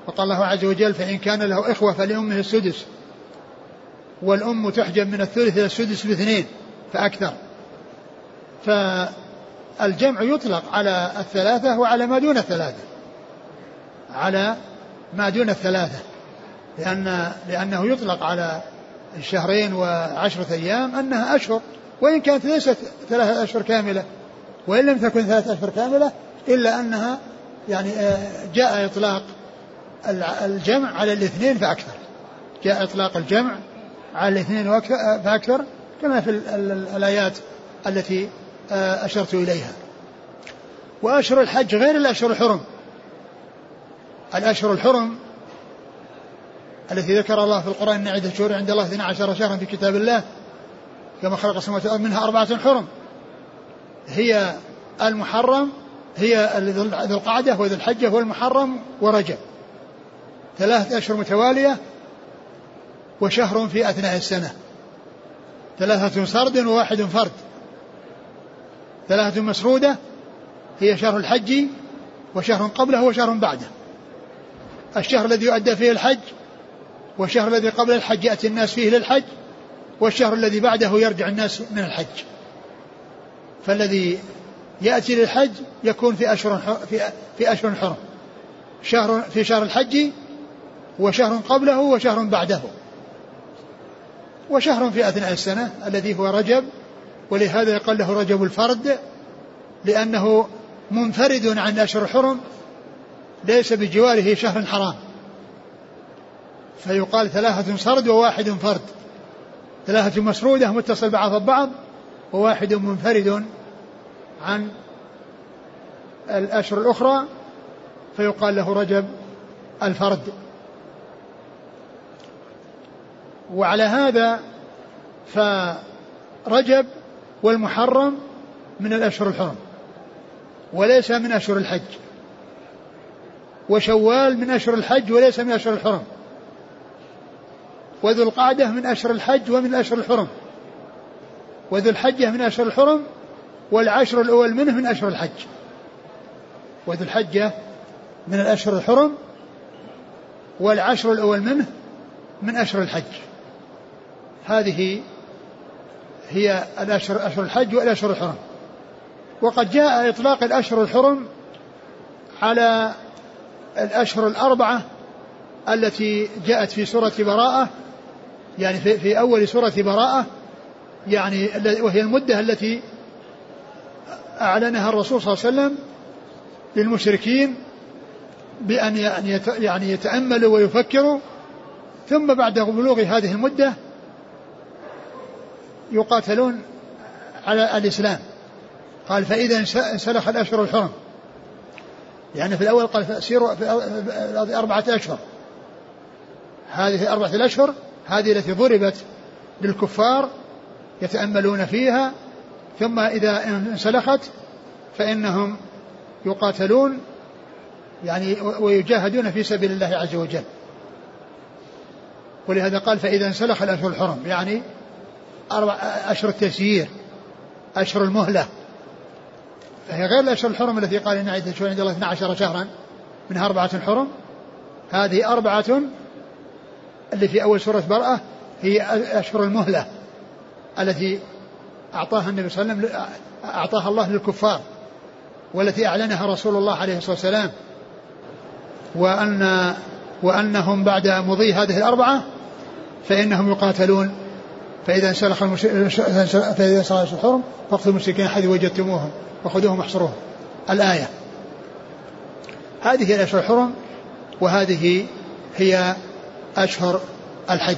وقال الله عز وجل فإن كان له إخوة فلأمه السدس والأم تحجب من الثلث إلى السدس باثنين فأكثر. فالجمع يطلق على الثلاثة وعلى ما دون الثلاثة على ما دون الثلاثة لأن لأنه يطلق على الشهرين وعشرة أيام أنها أشهر وإن كانت ليست ثلاثة أشهر كاملة وإن لم تكن ثلاثة أشهر كاملة إلا أنها يعني آه، جاء إطلاق الجمع على الاثنين فأكثر. جاء إطلاق الجمع على الاثنين فأكثر كما في الآيات التي آه، أشرت إليها. وأشهر الحج غير الأشهر الحرم. الأشهر الحرم التي ذكر الله في القرآن أن عدة شهور عند الله 12 شهرا في كتاب الله كما خلق السماوات والأرض منها أربعة حرم. هي المحرم هي ذو القعدة وذو الحجة والمحرم ورجب. ثلاثة أشهر متوالية وشهر في أثناء السنة. ثلاثة سرد وواحد فرد. ثلاثة مسرودة هي شهر الحج وشهر قبله وشهر بعده. الشهر الذي يؤدى فيه الحج والشهر الذي قبل الحج يأتي الناس فيه للحج والشهر الذي بعده يرجع الناس من الحج. فالذي يأتي للحج يكون في أشهر في في أشهر حرم. شهر في شهر الحج وشهر قبله وشهر بعده. وشهر في أثناء السنة الذي هو رجب ولهذا يقال له رجب الفرد لأنه منفرد عن أشهر الحرم ليس بجواره شهر حرام. فيقال ثلاثة سرد وواحد فرد. ثلاثة مسرودة متصل بعض البعض وواحد منفرد عن الأشهر الأخرى فيقال له رجب الفرد. وعلى هذا فرجب والمحرم من الأشهر الحرم وليس من أشهر الحج. وشوال من أشهر الحج وليس من أشهر الحرم. وذو القعدة من أشهر الحج ومن أشهر الحرم. وذو الحجة من أشهر الحرم والعشر الأول منه من أشهر الحج. وذو الحجة من الأشهر الحرم والعشر الأول منه من أشهر الحج. هذه هي الأشهر أشهر الحج والأشهر الحرم. وقد جاء إطلاق الأشهر الحرم على الأشهر الأربعة التي جاءت في سورة براءة يعني في, في أول سورة براءة يعني وهي المدة التي أعلنها الرسول صلى الله عليه وسلم للمشركين بأن يعني يتأملوا ويفكروا ثم بعد بلوغ هذه المدة يقاتلون على الإسلام. قال فإذا انسلخ الأشهر الحرم. يعني في الأول قال سيروا في أربعة أشهر. هذه أربعة الأشهر هذه التي ضربت للكفار يتأملون فيها ثم إذا انسلخت فإنهم يقاتلون يعني ويجاهدون في سبيل الله عز وجل. ولهذا قال فإذا انسلخ الأشهر الحرم يعني أشهر التسيير أشهر المهلة. فهي غير الأشهر الحرم التي قال إن عدة شهور عند الله 12 شهرا منها أربعة حرم هذه أربعة اللي في أول سورة برأة هي أشهر المهلة التي أعطاها النبي صلى الله عليه وسلم أعطاها الله للكفار والتي أعلنها رسول الله عليه الصلاة والسلام. وأن وأنهم بعد مضي هذه الأربعة فإنهم يقاتلون فإذا انسلخ. فإذا انسلخ الحرم فاقتلوا المشركين حيث وجدتموهم وخذوهم واحصروهم الآية. هذه هي الأشهر الحرم وهذه هي أشهر الحج.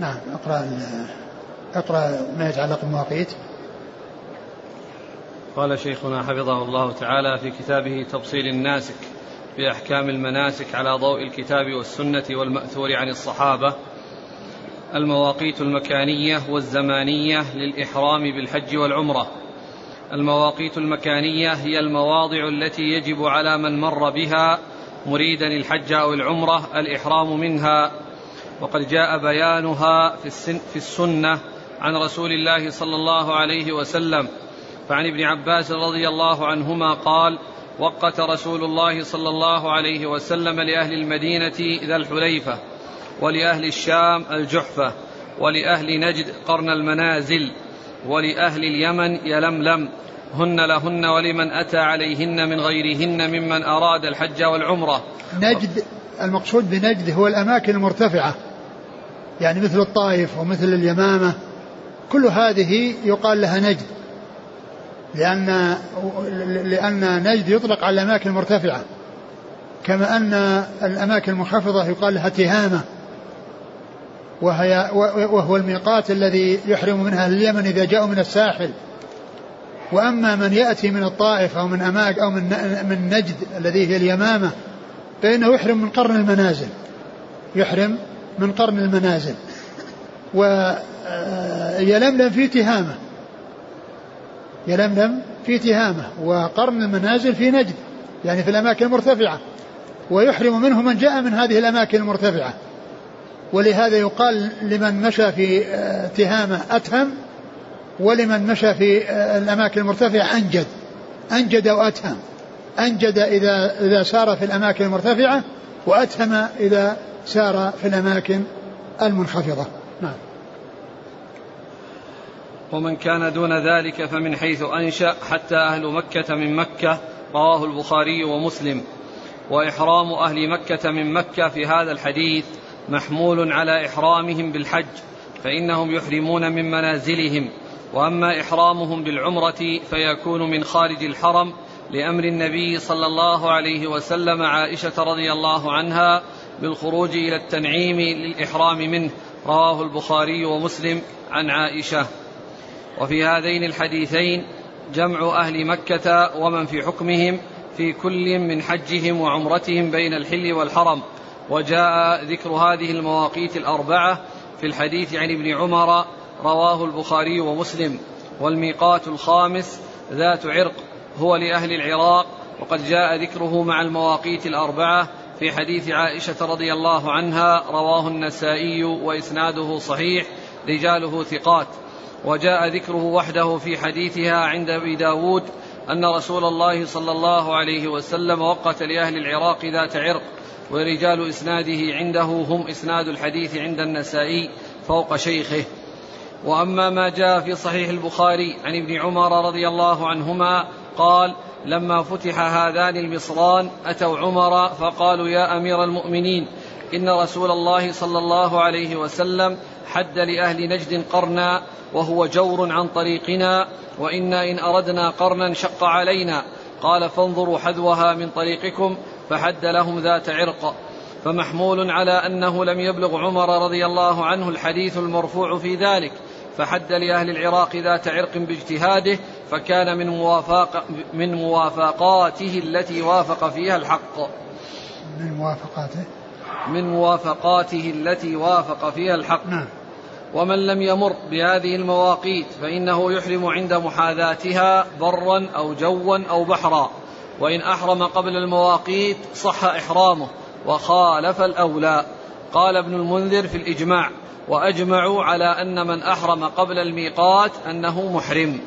نعم اقرأ اقرأ ما يتعلق بالمواقيت قال شيخنا حفظه الله تعالى في كتابه تبصير الناسك بأحكام المناسك على ضوء الكتاب والسنة والمأثور عن الصحابة. المواقيت المكانية والزمانية للإحرام بالحج والعمرة. المواقيت المكانية هي المواضع التي يجب على من مر بها مريدا الحج أو العمرة الإحرام منها. وقد جاء بيانها في, السن في السنة عن رسول الله صلى الله عليه وسلم. فعن ابن عباس رضي الله عنهما قال وقت رسول الله صلى الله عليه وسلم لأهل المدينة ذا الحليفة. ولأهل الشام الجحفة ولأهل نجد قرن المنازل ولأهل اليمن يلملم هن لهن ولمن أتى عليهن من غيرهن ممن أراد الحج والعمرة. نجد المقصود بنجد هو الأماكن المرتفعة يعني مثل الطائف ومثل اليمامة كل هذه يقال لها نجد لأن لأن نجد يطلق على الأماكن المرتفعة كما أن الأماكن المنخفضة يقال لها تهامة. وهي وهو الميقات الذي يحرم منها اليمن إذا جاءوا من الساحل. وأما من يأتي من الطائف أو من أماك أو من من نجد الذي هي اليمامة فإنه يحرم من قرن المنازل. يحرم من قرن المنازل. ويلملم في تهامة. يلملم في تهامة. وقرن المنازل في نجد يعني في الأماكن المرتفعة. ويحرم منه من جاء من هذه الأماكن المرتفعة. ولهذا يقال لمن مشى في آه، تهامة أتهم ولمن مشى في آه، الأماكن المرتفعة أنجد أنجد وأتهم أنجد إذا إذا سار في الأماكن المرتفعة وأتهم إذا سار في الأماكن المنخفضة. نعم. ومن كان دون ذلك فمن حيث أنشأ حتى أهل مكة من مكة رواه البخاري ومسلم. وإحرام أهل مكة من مكة في هذا الحديث محمول على إحرامهم بالحج فإنهم يحرمون من منازلهم. وأما إحرامهم بالعمرة فيكون من خارج الحرم لأمر النبي صلى الله عليه وسلم عائشة رضي الله عنها بالخروج إلى التنعيم للإحرام منه. رواه البخاري ومسلم عن عائشة. وفي هذين الحديثين جمع أهل مكة ومن في حكمهم في كل من حجهم وعمرتهم بين الحل والحرم. وجاء ذكر هذه المواقيت الأربعة في الحديث عن ابن عمر رواه البخاري ومسلم والميقات الخامس ذات عرق هو لأهل العراق وقد جاء ذكره مع المواقيت الأربعة في حديث عائشة رضي الله عنها رواه النسائي وإسناده صحيح رجاله ثقات. وجاء ذكره وحده في حديثها عند أبي داود أن رسول الله صلى الله عليه وسلم وقت لأهل العراق ذات عرق. ورجال إسناده عنده هم إسناد الحديث عند النسائي فوق شيخه. وأما ما جاء في صحيح البخاري عن ابن عمر رضي الله عنهما قال لما فتح هذان المصران أتوا عمر فقالوا يا أمير المؤمنين إن رسول الله صلى الله عليه وسلم حد لأهل نجد قرنا وهو جور عن طريقنا وإنا إن أردنا قرنا شق علينا. قال فانظروا حذوها من طريقكم فحد لهم ذات عرق فمحمول على أنه لم يبلغ عمر رضي الله عنه الحديث المرفوع في ذلك فحد لأهل العراق ذات عرق باجتهاده فكان من موافق من موافقاته التي وافق فيها الحق. من موافقاته؟ من موافقاته التي وافق فيها الحق. نعم. ومن لم يمر بهذه المواقيت فإنه يحرم عند محاذاتها برا أو جوا أو بحرا. وإن أحرم قبل المواقيت صح إحرامه وخالف الأولى. قال ابن المنذر في الإجماع وأجمعوا على أن من أحرم قبل الميقات أنه محرم.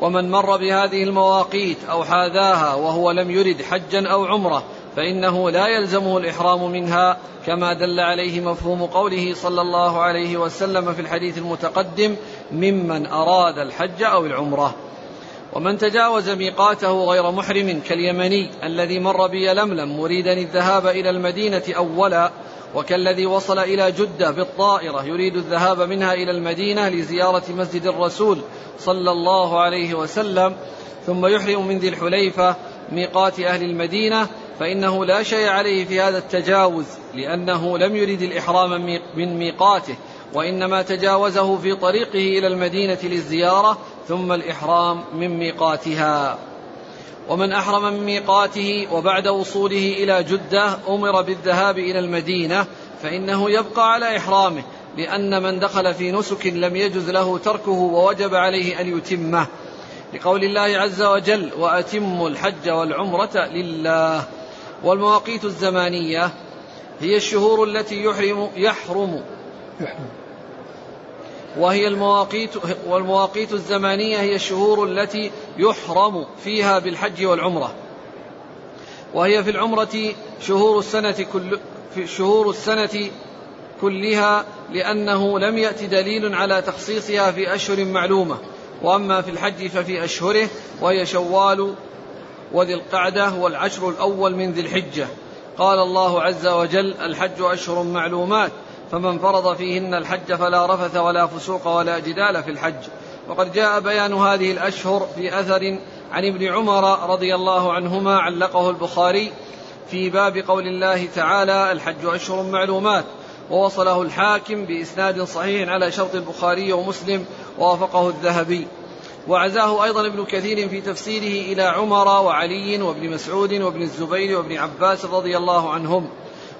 ومن مر بهذه المواقيت أو حاذاها وهو لم يرد حجا أو عمرة فإنه لا يلزمه الإحرام منها كما دل عليه مفهوم قوله صلى الله عليه وسلم في الحديث المتقدم ممن أراد الحج أو العمرة. ومن تجاوز ميقاته غير محرم كاليمني الذي مر بيلملم مريدا الذهاب إلى المدينة أولا وكالذي وصل إلى جدة بالطائرة يريد الذهاب منها إلى المدينة لزيارة مسجد الرسول صلى الله عليه وسلم ثم يحرم من ذي الحليفة ميقات أهل المدينة فإنه لا شيء عليه في هذا التجاوز لأنه لم يرد الإحرام من ميقاته. وإنما تجاوزه في طريقه إلى المدينة للزيارة ثم الإحرام من ميقاتها. ومن أحرم من ميقاته وبعد وصوله إلى جدة أمر بالذهاب إلى المدينة فإنه يبقى على إحرامه لأن من دخل في نسك لم يجز له تركه ووجب عليه أن يتمه. لقول الله عز وجل وأتموا الحج والعمرة لله والمواقيت الزمانية هي الشهور التي يحرم يحرم يحرم وهي المواقيت والمواقيت الزمانية هي الشهور التي يحرم فيها بالحج والعمرة. وهي في العمرة شهور السنة كل في شهور السنة كلها لأنه لم يأت دليل على تخصيصها في أشهر معلومة. وأما في الحج ففي أشهره وهي شوال وذي القعدة والعشر الأول من ذي الحجة. قال الله عز وجل الحج أشهر معلومات. فمن فرض فيهن الحج فلا رفث ولا فسوق ولا جدال في الحج. وقد جاء بيان هذه الأشهر في أثر عن ابن عمر رضي الله عنهما علقه البخاري في باب قول الله تعالى الحج أشهر معلومات. ووصله الحاكم بإسناد صحيح على شرط البخاري ومسلم ووافقه الذهبي. وعزاه أيضا ابن كثير في تفسيره إلى عمر وعلي وابن مسعود وابن الزبير وابن عباس رضي الله عنهم.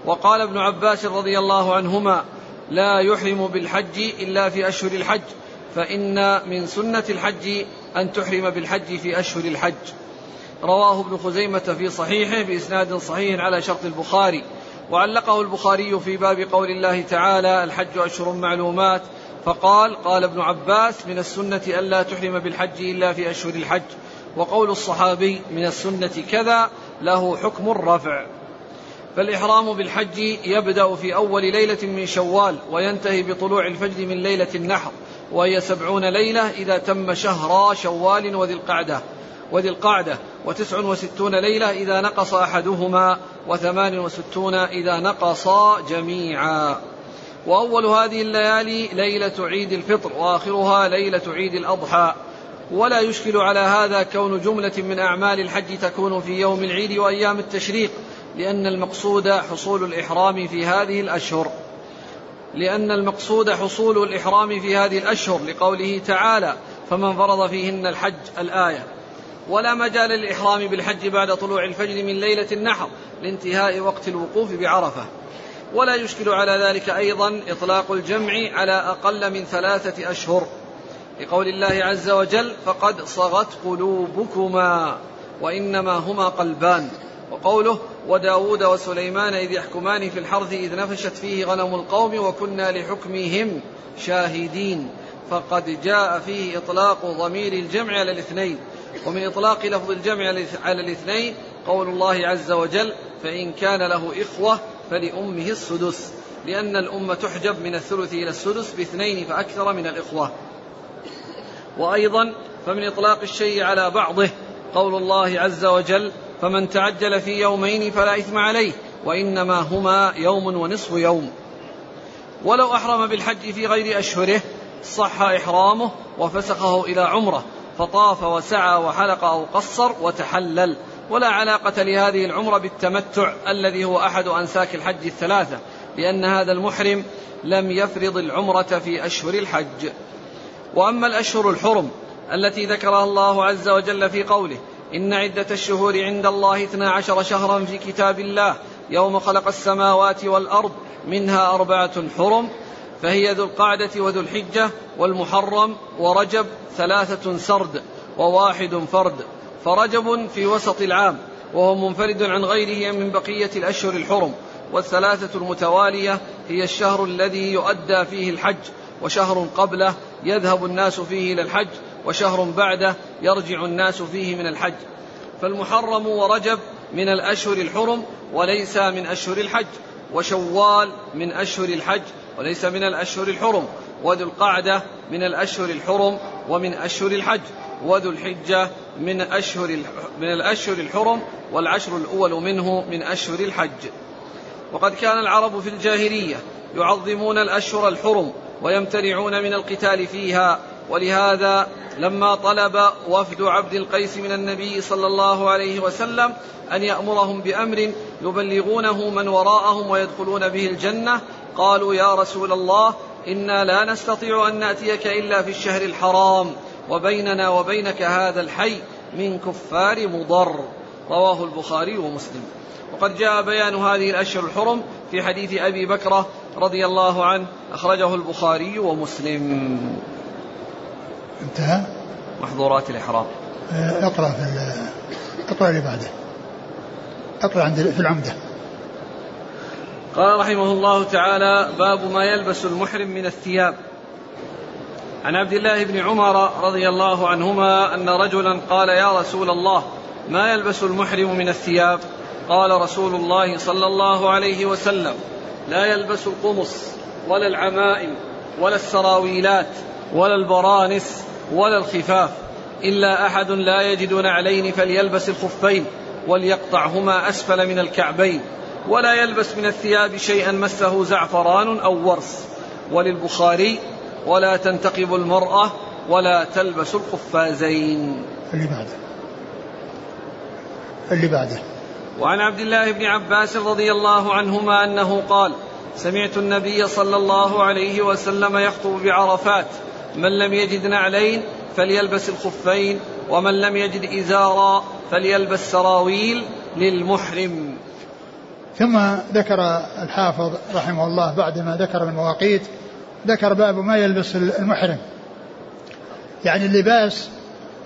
وقال ابن عباس رضي الله عنهما لا يحرم بالحج إلا في أشهر الحج فإن من سنة الحج أن تحرم بالحج في أشهر الحج. رواه ابن خزيمة في صحيحه بإسناد صحيح على شرط البخاري وعلقه البخاري في باب قول الله تعالى الحج أشهر معلومات. فقال قال ابن عباس من السنة ألا تحرم بالحج إلا في أشهر الحج وقول الصحابي من السنة كذا له حكم الرفع. فالإحرام بالحج يبدأ في أول ليلة من شوال وينتهي بطلوع الفجر من ليلة النحر وهي سبعون ليلة إذا تم شهر شوال وذي القعدة. وذي القعدة. وتسع وستون ليلة إذا نقص أحدهما وثمان وستون إذا نقصا جميعا. وأول هذه الليالي ليلة عيد الفطر وآخرها ليلة عيد الأضحى. ولا يشكل على هذا كون جملة من أعمال الحج تكون في يوم العيد وأيام التشريق. لأن المقصود حصول الإحرام في هذه الأشهر. لأن المقصود حصول الإحرام في هذه الأشهر لقوله تعالى فمن فرض فيهن الحج الآية ولا مجال للإحرام بالحج بعد طلوع الفجر من ليلة النحر لانتهاء وقت الوقوف بعرفة. ولا يشكل على ذلك أيضا إطلاق الجمع على أقل من ثلاثة أشهر. لقول الله عز وجل فقد صغت قلوبكما وإنما هما قلبان وقوله وداود وسليمان إذ يحكمان في الحرث إذ نفشت فيه غنم القوم وكنا لحكمهم شاهدين. فقد جاء فيه إطلاق ضمير الجمع على الاثنين. ومن إطلاق لفظ الجمع على الاثنين قول الله عز وجل فإن كان له إخوة فلأمه السدس. لأن الأمة تحجب من الثلث إلى السدس باثنين فأكثر من الإخوة. وأيضا فمن إطلاق الشيء على بعضه قول الله عز وجل فمن تعجل في يومين فلا إثم عليه وإنما هما يوم ونصف يوم. ولو أحرم بالحج في غير أشهره صح إحرامه وفسخه إلى عمره فطاف وسعى وحلق أو قصر وتحلل. ولا علاقة لهذه العمرة بالتمتع الذي هو أحد أنساك الحج الثلاثة لأن هذا المحرم لم يفرض العمرة في أشهر الحج. وأما الأشهر الحرم التي ذكرها الله عز وجل في قوله إن عدة الشهور عند الله اثنا عشر شهرا في كتاب الله يوم خلق السماوات والأرض منها أربعة حرم فهي ذو القعدة وذو الحجة والمحرم ورجب ثلاثة سرد وواحد فرد فرجب في وسط العام وهو منفرد عن غيره من بقية الأشهر الحرم والثلاثة المتوالية هي الشهر الذي يؤدى فيه الحج وشهر قبله يذهب الناس فيه إلى الحج وشهر بعده يرجع الناس فيه من الحج. فالمحرم ورجب من الأشهر الحرم وليس من أشهر الحج. وشوال من أشهر الحج وليس من الأشهر الحرم. وذو القعدة من الأشهر الحرم ومن أشهر الحج. وذو الحجة من أشهر من الأشهر الحرم والعشر الأول منه من أشهر الحج. وقد كان العرب في الجاهلية يعظمون الأشهر الحرم ويمتنعون من القتال فيها ولهذا لما طلب وفد عبد القيس من النبي صلى الله عليه وسلم أن يأمرهم بأمر يبلغونه من وراءهم ويدخلون به الجنة قالوا يا رسول الله إنا لا نستطيع أن نأتيك إلا في الشهر الحرام وبيننا وبينك هذا الحي من كفار مضر. رواه البخاري ومسلم. وقد جاء بيان هذه الأشهر الحرم في حديث أبي بكرة رضي الله عنه أخرجه البخاري ومسلم. انتهى؟ محظورات الإحرام. آه، اقرأ في اقرأ اللي بعده. اقرأ عند في العمدة. قال رحمه الله تعالى باب ما يلبس المحرم من الثياب. عن عبد الله بن عمر رضي الله عنهما أن رجلا قال يا رسول الله ما يلبس المحرم من الثياب؟ قال رسول الله صلى الله عليه وسلم لا يلبس القمص ولا العمائم ولا السراويلات ولا البرانس ولا الخفاف إلا أحد لا يجد نعلين فليلبس الخفين وليقطعهما أسفل من الكعبين ولا يلبس من الثياب شيئا مسه زعفران أو ورس. وللبخاري ولا تنتقب المرأة ولا تلبس القفازين اللي بعده. اللي بعده. وعن عبد الله بن عباس رضي الله عنهما أنه قال سمعت النبي صلى الله عليه وسلم يخطب بعرفات من لم يجد نعلين فليلبس الخفين ومن لم يجد إزارا فليلبس سراويل للمحرم. ثم ذكر الحافظ رحمه الله بعدما ذكر المواقيت ذكر باب ما يلبس المحرم. يعني اللباس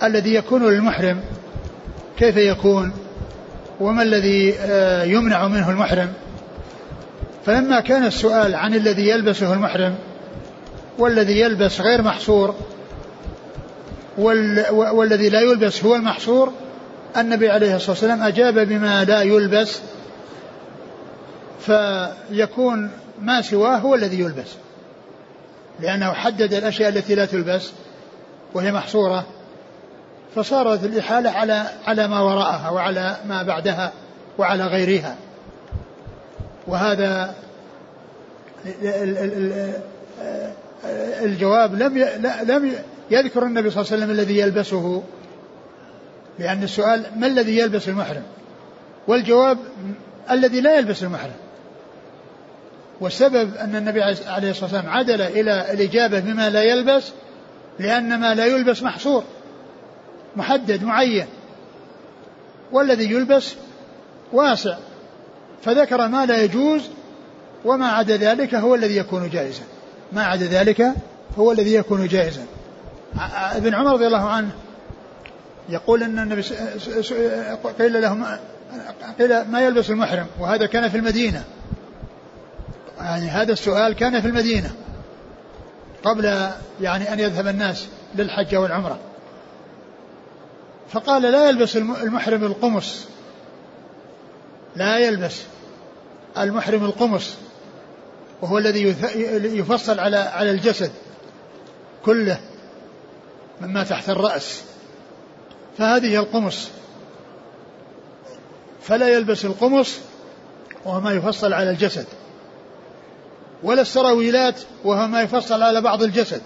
الذي يكون للمحرم كيف يكون وما الذي آه، يمنع منه المحرم. فلما كان السؤال عن الذي يلبسه المحرم والذي يلبس غير محصور والذي لا يلبس هو المحصور النبي عليه الصلاة والسلام أجاب بما لا يلبس فيكون ما سواه هو الذي يلبس. لأنه حدد الأشياء التي لا تلبس وهي محصورة فصارت الإحالة على على ما وراءها وعلى ما بعدها وعلى غيرها. وهذا الجواب لم لم يذكر النبي صلى الله عليه وسلم الذي يلبسه لأن السؤال ما الذي يلبس المحرم؟ والجواب الذي لا يلبس المحرم. والسبب أن النبي عليه الصلاة والسلام عدل إلى الإجابة بما لا يلبس لأن ما لا يلبس محصور محدد معين. والذي يلبس واسع فذكر ما لا يجوز وما عدا ذلك هو الذي يكون جائزا. ما عدا ذلك هو الذي يكون جائزا. ابن عمر رضي الله عنه يقول إن النبي قيل له ما قيل ما يلبس المحرم؟ وهذا كان في المدينة. يعني هذا السؤال كان في المدينة قبل يعني أن يذهب الناس للحج والعمرة. فقال لا يلبس المحرم القمص. لا يلبس المحرم القمص. وهو الذي يفصل على على الجسد كله مما تحت الرأس. فهذه القمص. فلا يلبس القمص وهو ما يفصل على الجسد. ولا السراويلات وهو ما يفصل على بعض الجسد.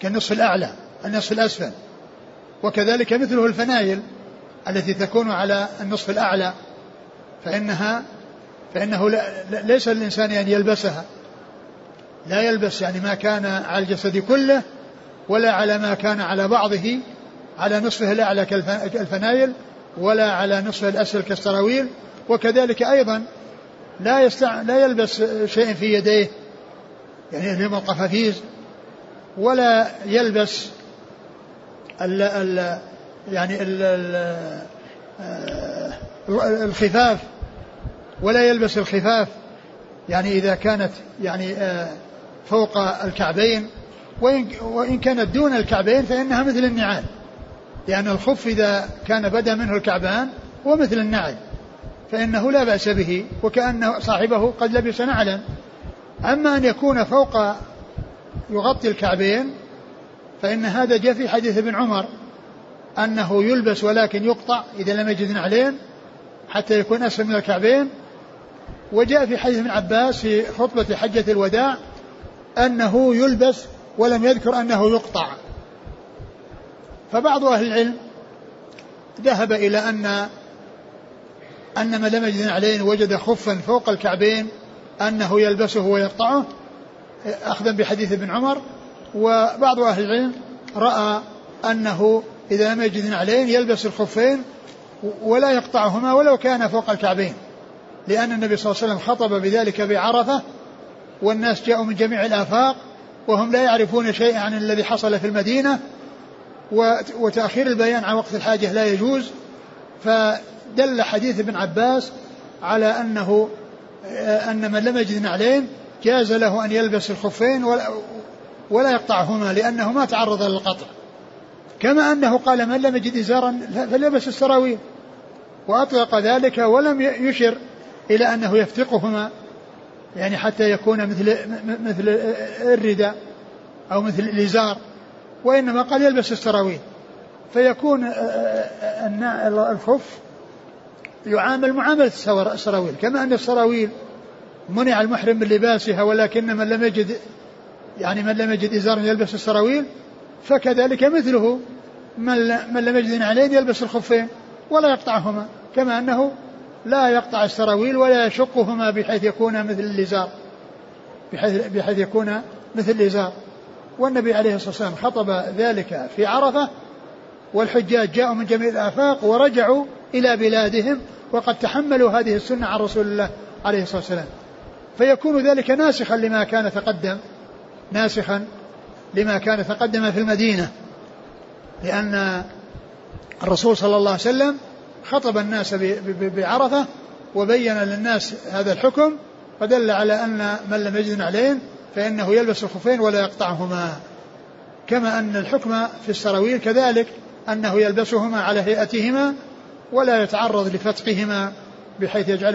كالنصف الأعلى النصف الأسفل. وكذلك مثله الفنايل التي تكون على النصف الأعلى فإنها فإنه ليس للإنسان أن يلبسها. لا يلبس يعني ما كان على الجسد كله ولا على ما كان على بعضه على نصفه الأعلى كالفنايل ولا على نصفه الأسفل كالسراويل. وكذلك أيضا لا يستع... لا يلبس شيء في يديه يعني اليوم القفافيز ولا يلبس ال ال يعني ال ال الخفاف ولا يلبس الخفاف يعني إذا كانت يعني آه، فوق الكعبين وإن, وإن كانت دون الكعبين فإنها مثل النعال لأن الخف إذا كان بدا منه الكعبان هو مثل النعل فإنه لا بأس به وكأن صاحبه قد لبس نعلا. أما أن يكون فوق يغطي الكعبين فإن هذا جاء في حديث ابن عمر أنه يلبس ولكن يقطع إذا لم يجد نعلين حتى يكون أسفل من الكعبين وجاء في حديث ابن عباس في خطبة حجة الوداع أنه يلبس ولم يذكر أنه يقطع. فبعض أهل العلم ذهب إلى أن أن من لم يجد نعلين وجد خفا فوق الكعبين أنه يلبسه ويقطعه أخذا بحديث ابن عمر. وبعض أهل العلم رأى أنه إذا لم يجد نعلين يلبس الخفين ولا يقطعهما ولو كان فوق الكعبين. لأن النبي صلى الله عليه وسلم خطب بذلك بعرفة والناس جاءوا من جميع الآفاق وهم لا يعرفون شيئا عن الذي حصل في المدينة وتأخير البيان عن وقت الحاجة لا يجوز. فدل حديث ابن عباس على أنه أن من لم يجد نعلين جاز له أن يلبس الخفين ولا, ولا يقطعهما لأنه ما تعرض للقطع. كما أنه قال من لم يجد إزارا فليلبس السراويل وأطلق ذلك ولم يشر. إلى أنه يفتقهما يعني حتى يكون مثل مثل الرداء أو مثل الإزار وإنما قال يلبس السراويل. فيكون الخف يعامل معاملة السراويل. كما أن السراويل منع المحرم من لباسها ولكن من لم يجد يعني من لم يجد إزارا يلبس السراويل فكذلك مثله من, من لم يجد عليه يلبس الخفين ولا يقطعهما. كما أنه لا يقطع السراويل ولا يشقهما بحيث يكون مثل الإزار بحيث, بحيث يكون مثل الإزار والنبي عليه الصلاة والسلام خطب ذلك في عرفة والحجاج جاءوا من جميع الآفاق ورجعوا إلى بلادهم وقد تحملوا هذه السنة عن رسول الله عليه الصلاة والسلام. فيكون ذلك ناسخا لما كان تقدم ناسخا لما كان تقدم في المدينة لأن الرسول صلى الله عليه وسلم خطب الناس بعرفة وبين للناس هذا الحكم فدل على أن من لم يجد عليه فإنه يلبس الخفين ولا يقطعهما. كما أن الحكم في السراويل كذلك أنه يلبسهما على هيئتهما ولا يتعرض لفتقهما بحيث يجعل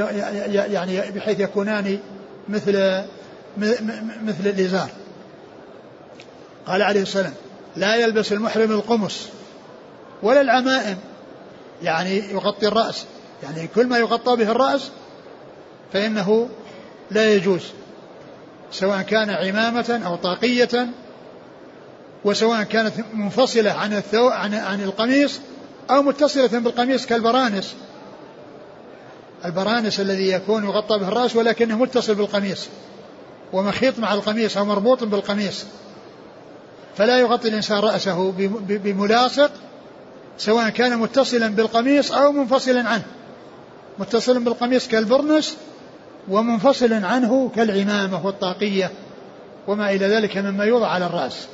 يعني بحيث يكونان مثل مثل الإزار. قال عليه السلام لا يلبس المحرم القمص ولا العمائم يعني يغطي الرأس. يعني كل ما يغطى به الرأس فإنه لا يجوز. سواء كان عمامة أو طاقية وسواء كانت منفصلة عن الثو عن عن القميص أو متصلة بالقميص كالبرانس. البرانس الذي يكون يغطى به الرأس ولكنه متصل بالقميص ومخيط مع القميص أو مربوط بالقميص. فلا يغطي الإنسان رأسه بملاصق سواء كان متصلا بالقميص أو منفصلا عنه. متصلا بالقميص كالبرنس ومنفصلا عنه كالعمامة والطاقية وما إلى ذلك مما يوضع على الرأس.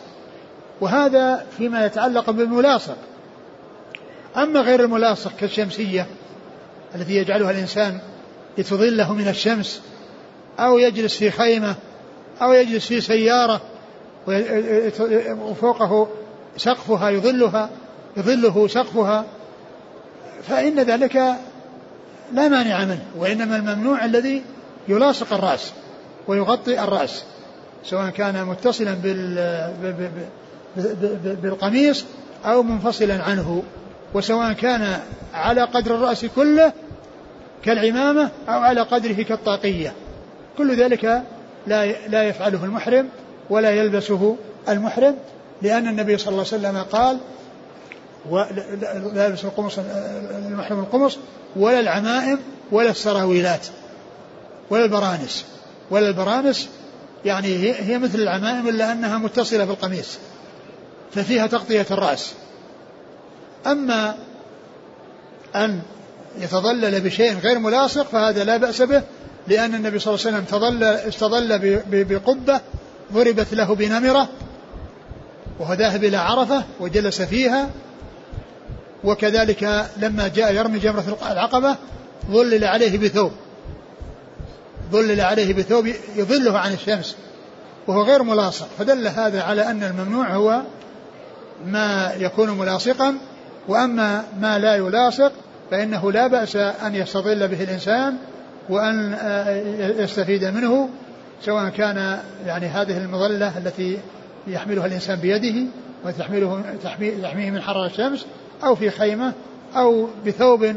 وهذا فيما يتعلق بالملاصق. أما غير الملاصق كالشمسية التي يجعلها الإنسان لتظله من الشمس أو يجلس في خيمة أو يجلس في سيارة وفوقه سقفها يظلها يظله سقفها فإن ذلك لا مانع منه وإنما الممنوع الذي يلاصق الرأس ويغطي الرأس سواء كان متصلا بالقميص أو منفصلا عنه وسواء كان على قدر الرأس كله كالعمامة أو على قدره كالطاقية. كل ذلك لا لا يفعله المحرم ولا يلبسه المحرم لأن النبي صلى الله عليه وسلم قال لا يلبس القمص المحرم القمص ولا العمائم ولا السراويلات ولا البرانس. ولا البرانس يعني هي مثل العمائم إلا أنها متصلة بالقميص ففيها تغطية الرأس. أما أن يتظلل بشيء غير ملاصق فهذا لا بأس به لأن النبي صلى الله عليه وسلم تظل استظل بقبة ضربت له بنمرة وهو ذاهب إلى عرفة وجلس فيها وكذلك لما جاء يرمي جمرة العقبة ظلل عليه بثوب. ظلل عليه بثوب يظله عن الشمس وهو غير ملاصق. فدل هذا على أن الممنوع هو ما يكون ملاصقا وأما ما لا يلاصق فإنه لا بأس أن يستظل به الإنسان وأن يستفيد منه سواء كان يعني هذه المظلة التي يحملها الإنسان بيده وتحمله تحميه من حرارة الشمس أو في خيمة أو بثوب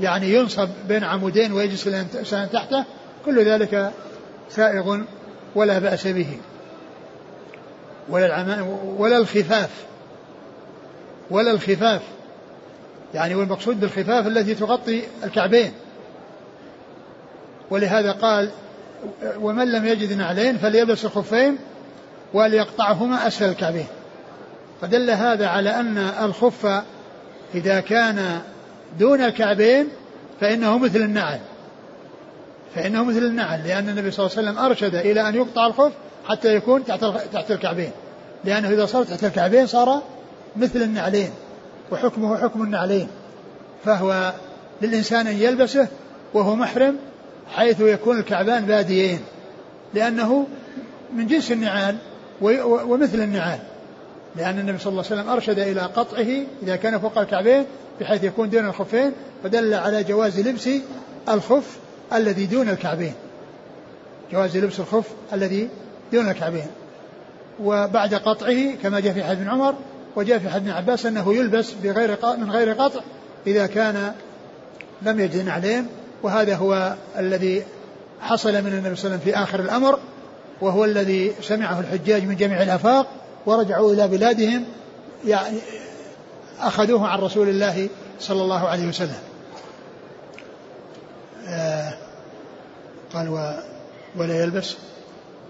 يعني ينصب بين عمودين ويجلس الإنسان تحته كل ذلك سائغ ولا بأس به. ولا ولا الخفاف. ولا الخفاف. يعني والمقصود بالخفاف التي تغطي الكعبين. ولهذا قال ومن لم يجد نعلين فليلبس الخفين وليقطعهما أسفل الكعبين. فدل هذا على أن الخف إذا كان دون الكعبين فإنه مثل النعل. فإنه مثل النعل لأن النبي صلى الله عليه وسلم أرشد إلى أن يقطع الخف حتى يكون تحت تحت الكعبين. لأنه إذا صار تحت الكعبين صار مثل النعلين وحكمه حكم النعلين. فهو للإنسان أن يلبسه وهو محرم حيث يكون الكعبان باديين لأنه من جنس النعال ومثل النعال. لأن النبي صلى الله عليه وسلم أرشد إلى قطعه إذا كان فوق الكعبين بحيث يكون دون الخفين فدل على جواز لبس الخف الذي دون الكعبين. جواز لبس الخف الذي دون الكعبين. وبعد قطعه كما جاء في حديث ابن عمر وجاء في حديث ابن عباس أنه يلبس بغير من غير قطع إذا كان لم يجد عليه وهذا هو الذي حصل من النبي صلى الله عليه وسلم في آخر الأمر وهو الذي سمعه الحجاج من جميع الآفاق. ورجعوا إلى بلادهم يعني أخذوه عن رسول الله صلى الله عليه وسلم. آه قال و ولا يلبس.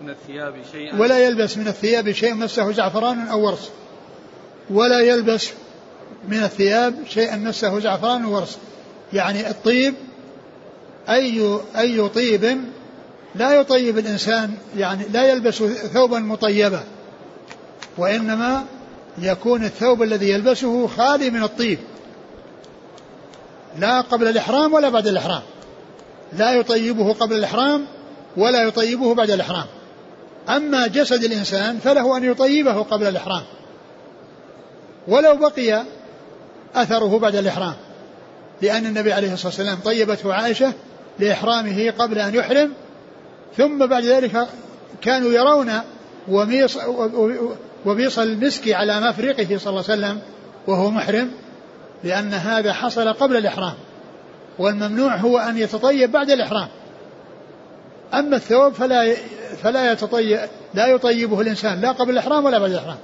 من الثياب شيئا. ولا يلبس من الثياب شيء مسه زعفران أو ورس. ولا يلبس من الثياب شيئا مسه زعفران وورس يعني الطيب أي أي طيب لا يطيب الإنسان يعني لا يلبس ثوبا مطيبا. وإنما يكون الثوب الذي يلبسه خالي من الطيب. لا قبل الإحرام ولا بعد الإحرام. لا يطيبه قبل الإحرام ولا يطيبه بعد الإحرام. أما جسد الإنسان فله أن يطيبه قبل الإحرام. ولو بقي أثره بعد الإحرام. لأن النبي عليه الصلاة والسلام طيبته عائشة لإحرامه قبل أن يحرم ثم بعد ذلك كانوا يرون وميص وبيص المسك على مفرقه صلى الله عليه وسلم وهو محرم لأن هذا حصل قبل الإحرام والممنوع هو أن يتطيب بعد الإحرام. أما الثوب فلا فلا يتطيب لا يطيبه الإنسان لا قبل الإحرام ولا بعد الإحرام.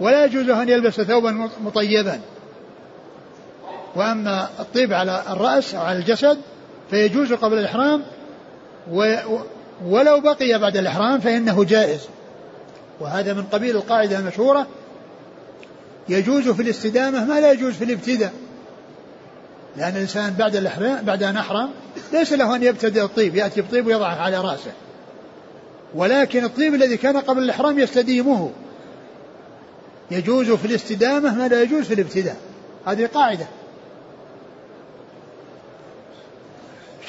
ولا يجوز أن يلبس ثوبا مطيبا. وأما الطيب على الرأس أو على الجسد فيجوز قبل الإحرام ولو بقي بعد الإحرام فإنه جائز. وهذا من قبيل القاعدة المشهورة يجوز في الاستدامة ما لا يجوز في الابتداء. لأن الإنسان بعد الإحرام بعد أن أحرم ليس له أن يبتدئ الطيب يأتي بطيب ويضعه على رأسه. ولكن الطيب الذي كان قبل الإحرام يستديمه. يجوز في الاستدامة ما لا يجوز في الابتداء. هذه قاعدة.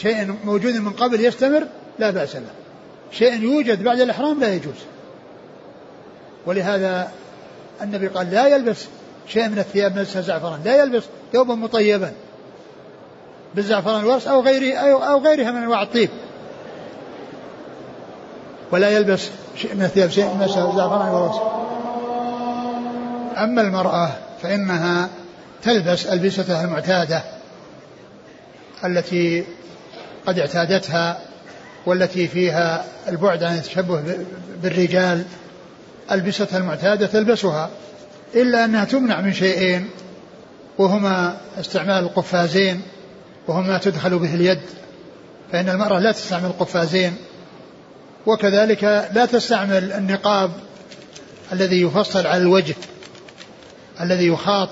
شيء موجود من قبل يستمر لا بأس له. شيء يوجد بعد الإحرام لا يجوز. ولهذا النبي قال لا يلبس شيء من الثياب نفسها زعفران. لا يلبس ثوبا مطيبا. بالزعفران والورس أو غيره أو غيرها من أنواع الطيب. ولا يلبس شيء من الثياب شيء من الزعفران والورس أما المرأة فإنها تلبس ألبستها المعتادة التي قد اعتادتها والتي فيها البعد عن التشبه بالرجال ألبستها المعتادة تلبسها إلا أنها تمنع من شيئين وهما استعمال القفازين وهما تدخل به اليد فإن المرأة لا تستعمل القفازين وكذلك لا تستعمل النقاب الذي يفصل على الوجه الذي يخاط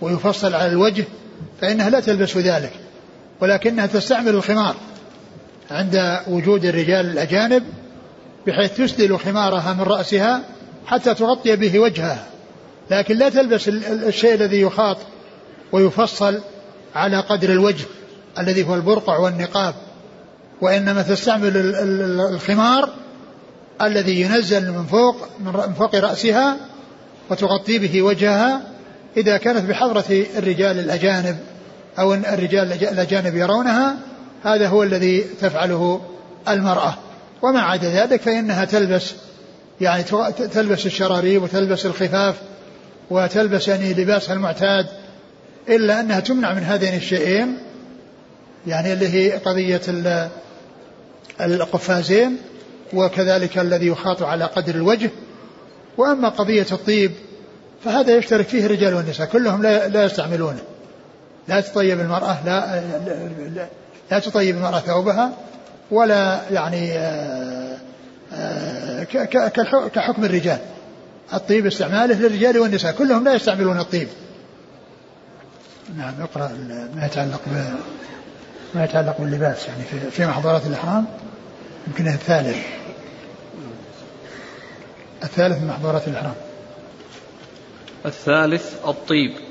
ويفصل على الوجه فإنها لا تلبس ذلك ولكنها تستعمل الخمار عند وجود الرجال الأجانب بحيث تسدل خمارها من رأسها حتى تغطي به وجهها. لكن لا تلبس الشيء الذي يخاط ويفصل على قدر الوجه الذي هو البرقع والنقاب. وإنما تستعمل الخمار الذي ينزل من فوق من فوق رأسها وتغطي به وجهها إذا كانت بحضرة الرجال الأجانب أو الرجال الأجانب يرونها. هذا هو الذي تفعله المرأة. وما عدا ذلك فإنها تلبس يعني تلبس الشراريب وتلبس الخفاف وتلبس يعني لباسها المعتاد إلا أنها تمنع من هذين الشيئين يعني اللي هي قضية القفازين وكذلك الذي يخاط على قدر الوجه. وأما قضية الطيب فهذا يشترك فيه الرجال والنساء كلهم لا, لا يستعملونه. لا تطيب المرأة لا, لا, لا تطيب المرأة ثوبها ولا يعني آه، آه، كحكم الرجال. الطيب استعماله للرجال والنساء. كلهم لا يستعملون الطيب. نعم اقرأ ما يتعلق ب ما يتعلق باللباس يعني في, في محظورات الإحرام. يمكن الثالث. الثالث من محظورات الإحرام. الثالث الطيب.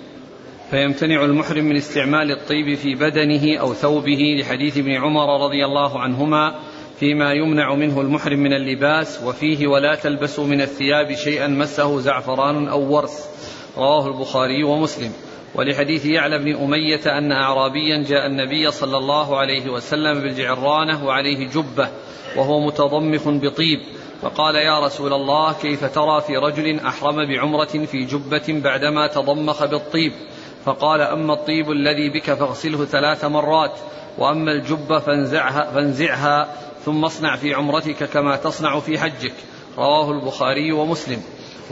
فيمتنع المحرم من استعمال الطيب في بدنه أو ثوبه لحديث ابن عمر رضي الله عنهما فيما يمنع منه المحرم من اللباس وفيه ولا تلبسوا من الثياب شيئا مسه زعفران أو ورس رواه البخاري ومسلم. ولحديث يعلى بن أمية أن أعرابيا جاء النبي صلى الله عليه وسلم بالجعرانة وعليه جبة وهو متضمخ بطيب. فقال يا رسول الله كيف ترى في رجل أحرم بعمرة في جبة بعدما تضمخ بالطيب؟ فقال أما الطيب الذي بك فاغسله ثلاث مرات وأما الجبة فانزعها, فانزعها ثم اصنع في عمرتك كما تصنع في حجك. رواه البخاري ومسلم.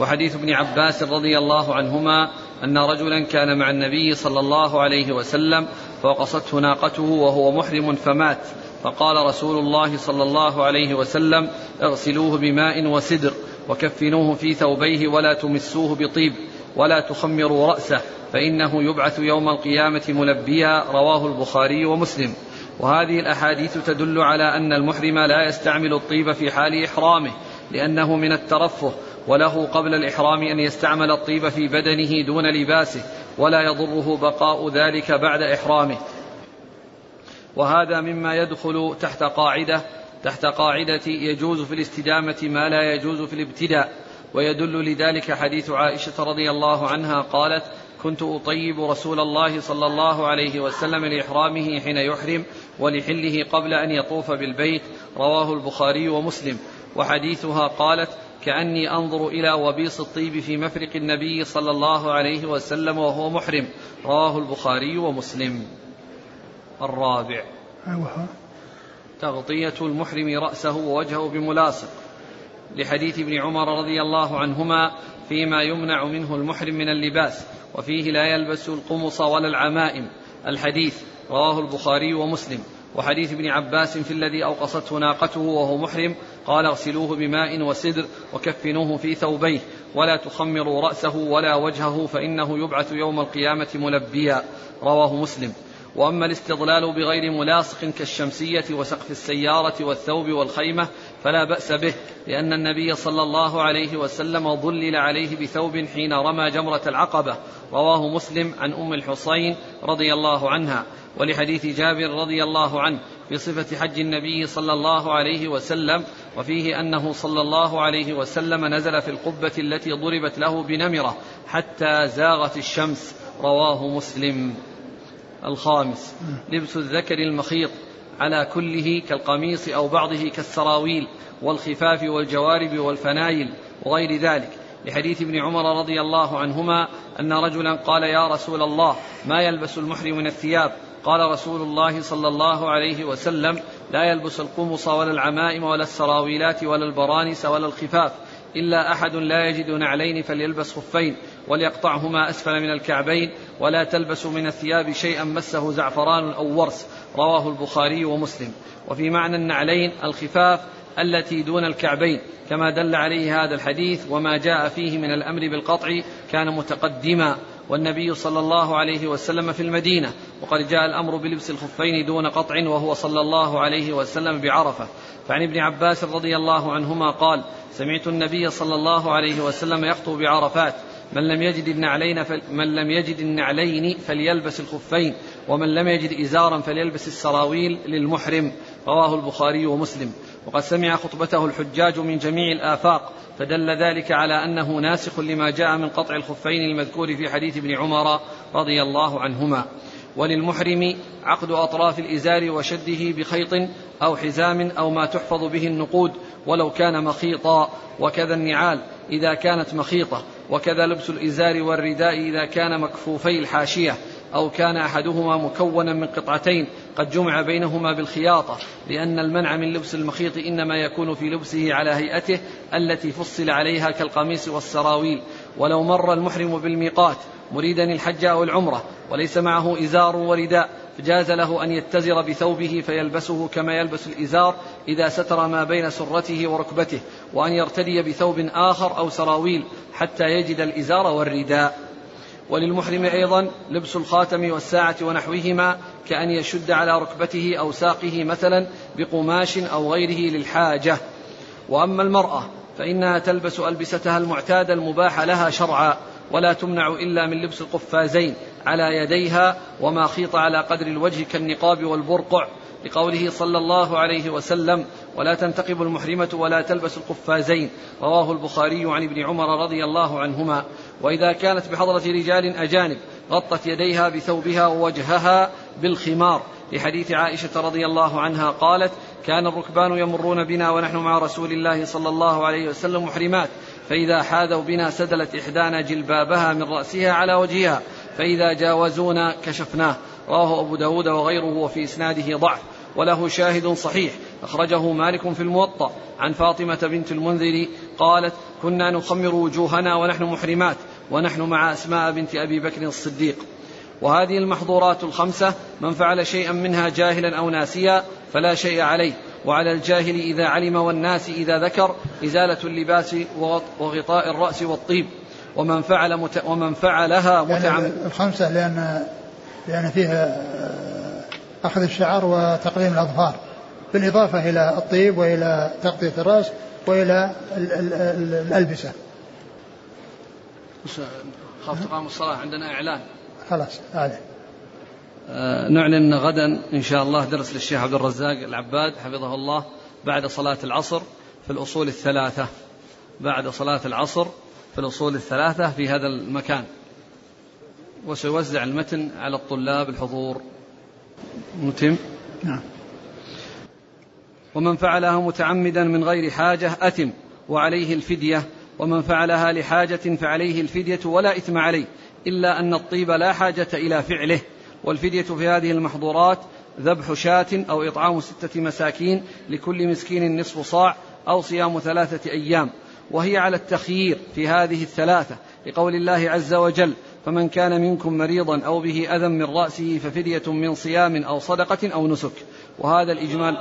وحديث ابن عباس رضي الله عنهما أن رجلا كان مع النبي صلى الله عليه وسلم فوقصته ناقته وهو محرم فمات. فقال رسول الله صلى الله عليه وسلم اغسلوه بماء وسدر وكفنوه في ثوبيه ولا تمسوه بطيب ولا تخمروا رأسه. فإنه يبعث يوم القيامة ملبيا رواه البخاري ومسلم. وهذه الأحاديث تدل على أن المحرم لا يستعمل الطيب في حال إحرامه لأنه من الترفه وله قبل الإحرام أن يستعمل الطيب في بدنه دون لباسه ولا يضره بقاء ذلك بعد إحرامه. وهذا مما يدخل تحت قاعدة تحت قاعدة يجوز في الاستدامة ما لا يجوز في الابتداء. ويدل لذلك حديث عائشة رضي الله عنها قالت كنت أطيب رسول الله صلى الله عليه وسلم لإحرامه حين يحرم ولحله قبل أن يطوف بالبيت رواه البخاري ومسلم. وحديثها قالت كأني أنظر إلى وبيص الطيب في مفرق النبي صلى الله عليه وسلم وهو محرم. رواه البخاري ومسلم. الرابع. أيوة. تغطية المحرم رأسه ووجهه بملاصق. لحديث ابن عمر رضي الله عنهما فيما يمنع منه المحرم من اللباس وفيه لا يلبس القمص ولا العمائم. الحديث رواه البخاري ومسلم. وحديث ابن عباس في الذي أوقصته ناقته وهو محرم قال اغسلوه بماء وسدر وكفنوه في ثوبيه ولا تخمروا رأسه ولا وجهه فإنه يبعث يوم القيامة ملبيا. رواه مسلم. وأما الاستظلال بغير ملاصق كالشمسية وسقف السيارة والثوب والخيمة فلا بأس به لأن النبي صلى الله عليه وسلم ظلل عليه بثوب حين رمى جمرة العقبة رواه مسلم عن أم الحصين رضي الله عنها ولحديث جابر رضي الله عنه في صفة حج النبي صلى الله عليه وسلم وفيه أنه صلى الله عليه وسلم نزل في القبة التي ضربت له بنمرة حتى زاغت الشمس رواه مسلم. الخامس لبس الذكر المخيط. على كله كالقميص أو بعضه كالسراويل والخفاف والجوارب والفنايل وغير ذلك. لحديث ابن عمر رضي الله عنهما أن رجلا قال يا رسول الله ما يلبس المحرم من الثياب؟ قال رسول الله صلى الله عليه وسلم لا يلبس القمص ولا العمائم ولا السراويلات ولا البرانس ولا الخفاف إلا أحد لا يجد نعلين فليلبس خفين. وليقطعهما أسفل من الكعبين ولا تلبسوا من الثياب شيئا مسه زعفران أو ورس. رواه البخاري ومسلم. وفي معنى النعلين الخفاف التي دون الكعبين كما دل عليه هذا الحديث وما جاء فيه من الأمر بالقطع كان متقدما والنبي صلى الله عليه وسلم في المدينة وقد جاء الأمر بلبس الخفين دون قطع وهو صلى الله عليه وسلم بعرفة فعن ابن عباس رضي الله عنهما قال سمعت النبي صلى الله عليه وسلم يخطب بعرفات من لم يجد النعلين من لم يجد النعلين فليلبس الخفين ومن لم يجد إزارا فليلبس السراويل للمحرم رواه البخاري ومسلم. وقد سمع خطبته الحجاج من جميع الآفاق فدل ذلك على أنه ناسخ لما جاء من قطع الخفين المذكور في حديث ابن عمر رضي الله عنهما. وللمحرم عقد أطراف الإزار وشده بخيط أو حزام أو ما تحفظ به النقود ولو كان مخيطا وكذا النعال إذا كانت مخيطة. وكذا لبس الإزار والرداء إذا كان مكفوفي الحاشية أو كان أحدهما مكونا من قطعتين. قد جمع بينهما بالخياطة لأن المنع من لبس المخيط إنما يكون في لبسه على هيئته التي فصل عليها كالقميص والسراويل. ولو مر المحرم بالميقات مريدا الحج أو العمرة وليس معه إزار ورداء. فجاز له أن يتزر بثوبه فيلبسه كما يلبس الإزار إذا ستر ما بين سرته وركبته وأن يرتدي بثوب آخر أو سراويل حتى يجد الإزار والرداء. وللمحرم أيضا لبس الخاتم والساعة ونحوهما كأن يشد على ركبته أو ساقه مثلا بقماش أو غيره للحاجة. وأما المرأة فإنها تلبس ألبستها المعتادة المباحة لها شرعا ولا تمنع إلا من لبس القفازين على يديها وما خيط على قدر الوجه كالنقاب والبرقع لقوله صلى الله عليه وسلم ولا تنتقب المحرمة ولا تلبس القفازين. رواه البخاري عن ابن عمر رضي الله عنهما. وإذا كانت بحضرة رجال أجانب غطت يديها بثوبها ووجهها بالخمار. لحديث عائشة رضي الله عنها قالت كان الركبان يمرون بنا ونحن مع رسول الله صلى الله عليه وسلم محرمات. فإذا حاذوا بنا سدلت إحدانا جلبابها من رأسها على وجهها. فإذا جاوزونا كشفناه. رواه أبو داود وغيره وفي إسناده ضعف وله شاهد صحيح. أخرجه مالك في الموطأ. عن فاطمة بنت المنذر قالت كنا نخمر وجوهنا ونحن محرمات ونحن مع أسماء بنت أبي بكر الصديق. وهذه المحظورات الخمسة من فعل شيئا منها جاهلا أو ناسيا فلا شيء عليه. وعلى الجاهل إذا علم والناس إذا ذكر إزالة اللباس وغطاء الرأس والطيب. ومن فعل مت... ومن فعلها متعمد يعني الخمسة لأن لأن فيها آه، أخذ الشعر وتقليم الأظفار بالإضافة إلى الطيب وإلى تغطية الرأس وإلى ال ال ال الألبسة. خاف تقام الصلاة عندنا إعلان. خلاص أعلن آه نعلن غدا إن شاء الله درس للشيخ عبد الرزاق العباد حفظه الله بعد صلاة العصر في الأصول الثلاثة. بعد صلاة العصر في الأصول الثلاثة في هذا المكان. وسيوزع المتن على الطلاب الحضور. متم؟ نعم. ومن فعلها متعمدا من غير حاجة أتم وعليه الفدية. ومن فعلها لحاجة فعليه الفدية ولا إثم عليه إلا أن الطيب لا حاجة إلى فعله. والفدية في هذه المحظورات ذبح شاة أو إطعام ستة مساكين لكل مسكين نصف صاع أو صيام ثلاثة أيام. وهي على التخيير في هذه الثلاثة لقول الله عز وجل فمن كان منكم مريضا أو به أذى من رأسه ففدية من صيام أو صدقة أو نسك. وهذا الإجمال